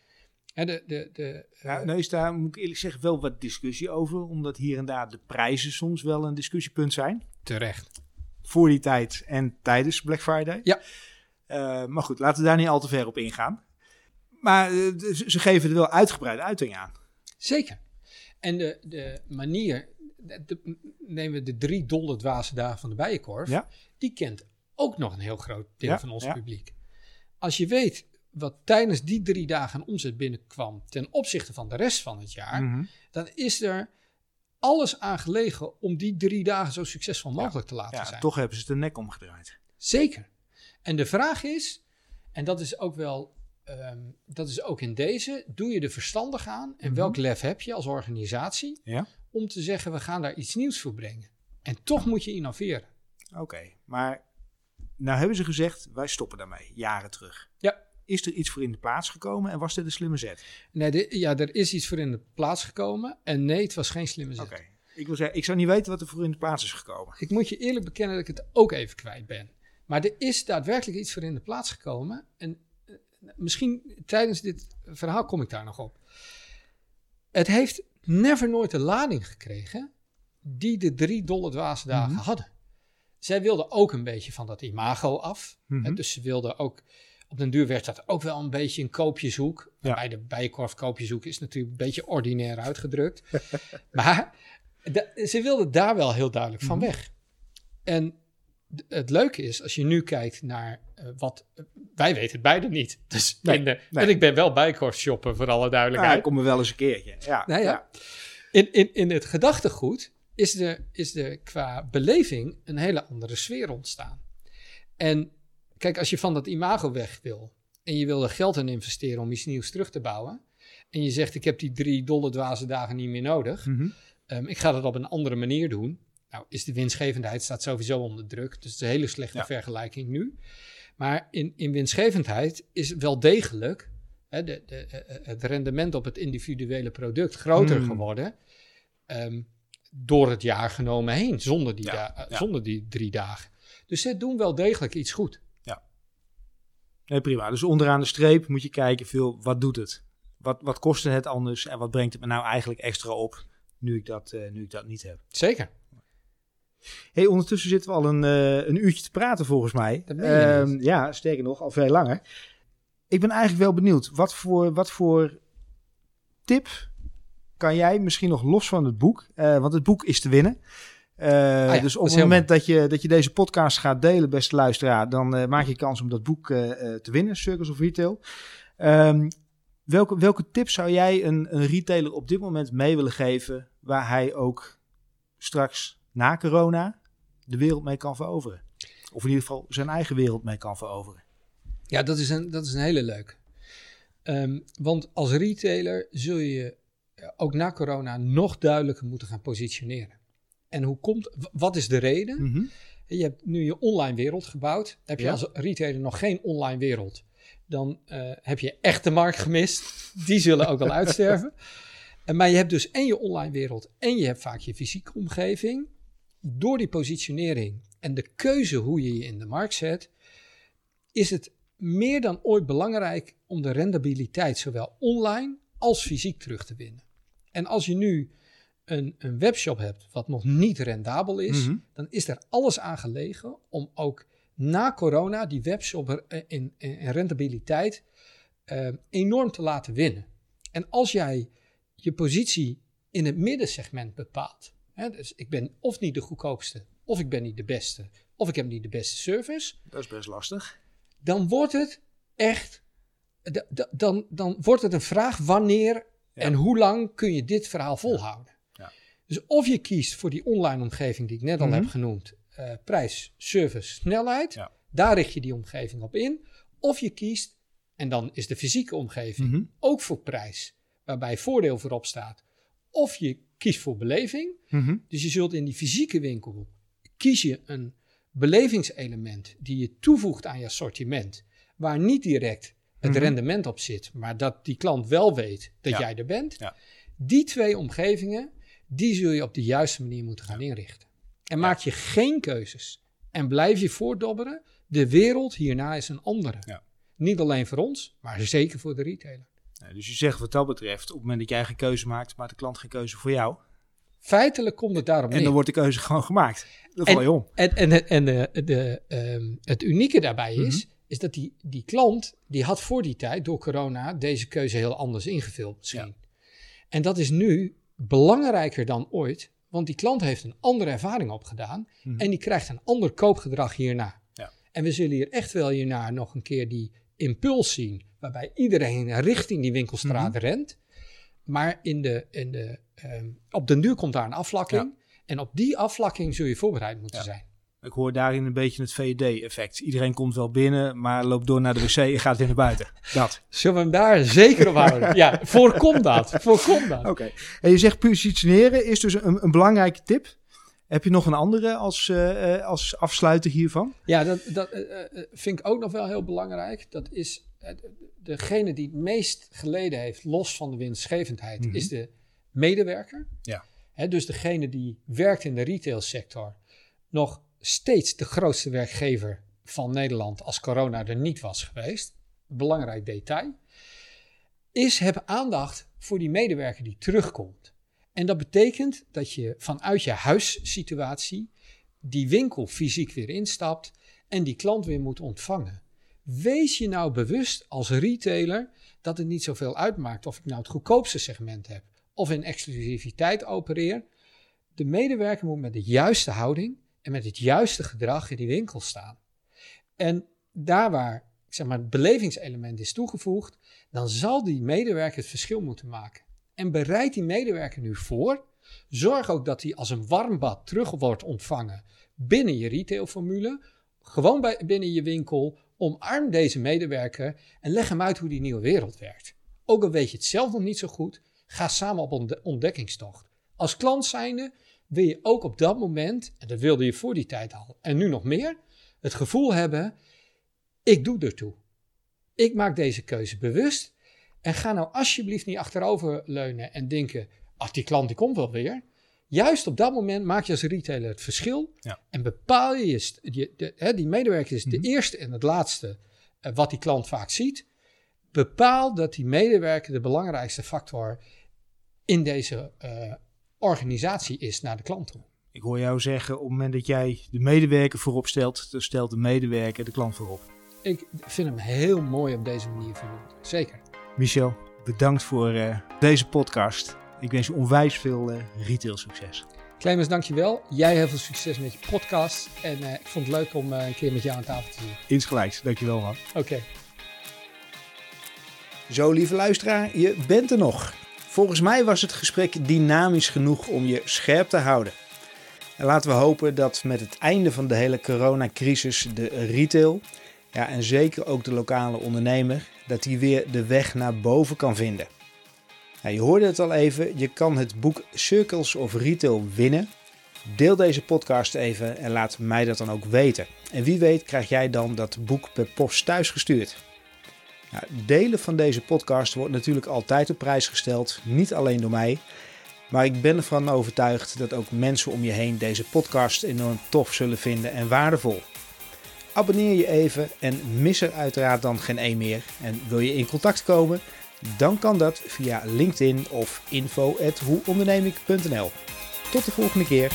De, de, de, Ja, nou is daar, moet ik eerlijk zeggen, wel wat discussie over. Omdat hier en daar de prijzen soms wel een discussiepunt zijn. terecht. Voor die tijd en tijdens Black Friday. Ja. Eh, maar goed, laten we daar niet al te ver op ingaan. Maar eh, ze geven er wel uitgebreide uiting aan. Zeker. En de, de manier, de, nemen we de drie dolle dwaze dagen van de Bijenkorf, Ja. die kent ook nog een heel groot deel Ja, van ons publiek. Als je weet wat tijdens die drie dagen omzet binnenkwam ten opzichte van de rest van het jaar, Mhm. dan is er alles aan gelegen om die drie dagen zo succesvol mogelijk te laten Ja, zijn. toch hebben ze de nek omgedraaid. Zeker. En de vraag is, en dat is ook wel, ehm, dat is ook in deze, doe je er verstandig aan en Mhm. welk lef heb je als organisatie Ja? om te zeggen we gaan daar iets nieuws voor brengen. En toch moet je innoveren. Oké, maar nou hebben ze gezegd, wij stoppen daarmee, jaren terug. Ja. Is er iets voor in de plaats gekomen en was dit een slimme zet? Nee, de- ja, er is iets voor in de plaats gekomen en nee, het was geen slimme zet. Oké, ik wil zeggen, ik zou niet weten wat er voor in de plaats is gekomen. Ik moet je eerlijk bekennen dat ik het ook even kwijt ben. Maar er is daadwerkelijk iets voor in de plaats gekomen. En eh, misschien tijdens dit verhaal kom ik daar nog op. Het heeft never nooit de lading gekregen die de drie dolle dwaze dagen Mhm. hadden. Zij wilden ook een beetje van dat imago af. Mhm. Hè, dus ze wilden ook, op den duur werd dat ook wel een beetje een koopjeshoek. Ja. Bij de bijenkorf koopjeshoek is natuurlijk een beetje ordinair uitgedrukt. *laughs* maar ze wilden daar wel heel duidelijk van Mhm. weg. En het leuke is, als je nu kijkt naar eh, wat... wij weten het beide niet. Dus Nee, in de, nee. En ik ben wel bijenkorf shopper, voor alle Ja, duidelijkheid. ik kom er wel eens een keertje. Ja, Nou ja. In, in, in het gedachtegoed is er, is er qua beleving een hele andere sfeer ontstaan. En kijk, als je van dat imago weg wil en je wil er geld in investeren om iets nieuws terug te bouwen. En je zegt, ik heb die drie dolle dwaze dagen niet meer nodig. Mhm. Ehm, ik ga dat op een andere manier doen. Nou, is de winstgevendheid staat sowieso onder druk. Dus het is een hele slechte Ja. vergelijking nu. Maar in, in winstgevendheid is wel degelijk hè, de, de, eh, het rendement op het individuele product groter Hmm. geworden. ehm, door het jaar genomen heen, zonder die, Ja, da- eh, ja. zonder die drie dagen. Dus ze doen wel degelijk iets goed. Nee, prima. Dus onderaan de streep moet je kijken, veel, wat doet het? Wat, wat kostte het anders en wat brengt het me nou eigenlijk extra op nu ik dat, eh, nu ik dat niet heb? Zeker. hey, ondertussen zitten we al een, eh, een uurtje te praten volgens mij. Ehm, ja, sterker nog, al veel langer. Ik ben eigenlijk wel benieuwd, wat voor, wat voor tip kan jij misschien nog los van het boek, eh, want het boek is te winnen. Eh, ja, dus op het moment dat je, dat je deze podcast gaat delen, beste luisteraar, dan eh, maak je kans om dat boek eh, te winnen, Circles of Retail. Ehm, welke, welke tips zou jij een, een retailer op dit moment mee willen geven, waar hij ook straks na corona de wereld mee kan veroveren? Of in ieder geval zijn eigen wereld mee kan veroveren. Ja, dat is een, dat is een hele leuke. Ehm, want als retailer zul je ook na corona nog duidelijker moeten gaan positioneren. En hoe komt, wat is de reden? Mhm. Je hebt nu je online wereld gebouwd. Heb je Ja. als retailer nog geen online wereld, dan eh, heb je echt de markt gemist. Die zullen ook wel *laughs* uitsterven. En, maar je hebt dus en je online wereld en je hebt vaak je fysieke omgeving. Door die positionering en de keuze hoe je je in de markt zet, is het meer dan ooit belangrijk om de rendabiliteit zowel online als fysiek terug te winnen. En als je nu een, een webshop hebt wat nog niet rendabel is, Mhm. dan is er alles aan gelegen om ook na corona die webshop eh, in, in, in rentabiliteit eh, enorm te laten winnen. En als jij je positie in het middensegment bepaalt, hè, dus ik ben of niet de goedkoopste, of ik ben niet de beste, of ik heb niet de beste service, Dat is best lastig. dan wordt het echt, dan, dan wordt het een vraag wanneer en hoe lang kun je dit verhaal volhouden. Dus of je kiest voor die online omgeving die ik net al Mhm. heb genoemd, eh, prijs, service, snelheid, Ja. daar richt je die omgeving op in. Of je kiest, en dan is de fysieke omgeving Mhm. ook voor prijs, waarbij voordeel voorop staat. Of je kiest voor beleving, Mhm. dus je zult in die fysieke winkel kies je een belevingselement die je toevoegt aan je assortiment, waar niet direct het rendement op zit, maar dat die klant wel weet dat Ja. jij er bent. Ja. Die twee omgevingen, die zul je op de juiste manier moeten gaan inrichten. En maak je geen keuzes en blijf je voortdobberen, de wereld hierna is een andere. Ja. Niet alleen voor ons, maar zeker voor de retailer. Dus je zegt wat dat betreft, op het moment dat jij geen keuze maakt, maakt de klant geen keuze voor jou. Feitelijk komt het daarom En neer. dan wordt de keuze gewoon gemaakt. Dat val je om. En, en, en de, de, ehm, het unieke daarbij is, Mhm. is dat die, die klant, die had voor die tijd door corona deze keuze heel anders ingevuld misschien. En dat is nu belangrijker dan ooit, want die klant heeft een andere ervaring opgedaan Mhm. en die krijgt een ander koopgedrag hierna. Ja. En we zullen hier echt wel hierna nog een keer die impuls zien, waarbij iedereen richting die winkelstraat Mhm. rent. Maar in de, in de, ehm, op den duur komt daar een afvlakking. En op die afvlakking zul je voorbereid moeten Ja. zijn. Ik hoor daarin een beetje het VED-effect. Iedereen komt wel binnen, maar loopt door naar de wc en gaat weer naar buiten. Dat. Zullen we hem daar zeker op houden? ja, voorkom dat. Voorkom dat. Oké. En je zegt positioneren is dus een, een belangrijke tip. Heb je nog een andere als, eh, eh, als afsluiter hiervan? Ja, dat, dat eh, vind ik ook nog wel heel belangrijk. Dat is degene die het meest geleden heeft, los van de winstgevendheid, Mhm. is de medewerker. Ja. Hè, dus degene die werkt in de retailsector, nog steeds de grootste werkgever van Nederland als corona er niet was geweest. Belangrijk detail. Is heb aandacht voor die medewerker die terugkomt. En dat betekent dat je vanuit je huissituatie die winkel fysiek weer instapt en die klant weer moet ontvangen. Wees je nou bewust als retailer dat het niet zoveel uitmaakt of ik nou het goedkoopste segment heb of in exclusiviteit opereer. De medewerker moet met de juiste houding en met het juiste gedrag in die winkel staan. En daar waar zeg maar, het belevingselement is toegevoegd, dan zal die medewerker het verschil moeten maken. En bereid die medewerker nu voor. Zorg ook dat hij als een warm bad terug wordt ontvangen binnen je retailformule. Gewoon bij, binnen je winkel. Omarm deze medewerker en leg hem uit hoe die nieuwe wereld werkt. Ook al weet je het zelf nog niet zo goed, ga samen op ontde- ontdekkingstocht. Als klant zijnde wil je ook op dat moment, en dat wilde je voor die tijd al en nu nog meer, het gevoel hebben: ik doe ertoe. Ik maak deze keuze bewust. En ga nou alsjeblieft niet achterover leunen en denken: ach, die klant die komt wel weer. Juist op dat moment maak je als retailer het verschil. Ja. En bepaal je, je, je de, hè, die medewerker is de Mhm. eerste en het laatste eh, wat die klant vaak ziet. Bepaal dat die medewerker de belangrijkste factor in deze eh, organisatie is naar de klant toe. Ik hoor jou zeggen, op het moment dat jij de medewerker voorop stelt, dan stelt de medewerker de klant voorop. Ik vind hem heel mooi op deze manier verwoord. Zeker. Michel, bedankt voor eh, deze podcast. Ik wens je onwijs veel eh retail succes. Clemens, dankjewel. Jij heel veel succes met je podcast. En eh, ik vond het leuk om een keer met jou aan tafel te zitten. Insgelijks, dankjewel man. Oké. Zo, lieve luisteraar, je bent er nog. Volgens mij was het gesprek dynamisch genoeg om je scherp te houden. En laten we hopen dat met het einde van de hele coronacrisis de retail, ja, en zeker ook de lokale ondernemer, dat die weer de weg naar boven kan vinden. Je hoorde het al even, je kan het boek Circles of Retail winnen. Deel deze podcast even en laat mij dat dan ook weten. En wie weet krijg jij dan dat boek per post thuisgestuurd. Delen van deze podcast wordt natuurlijk altijd op prijs gesteld, niet alleen door mij. Maar ik ben ervan overtuigd dat ook mensen om je heen deze podcast enorm tof zullen vinden en waardevol. Abonneer je even en mis er uiteraard dan geen één meer. En wil je in contact komen? Dan kan dat via LinkedIn of info@hoeondernemik.nl. Tot de volgende keer.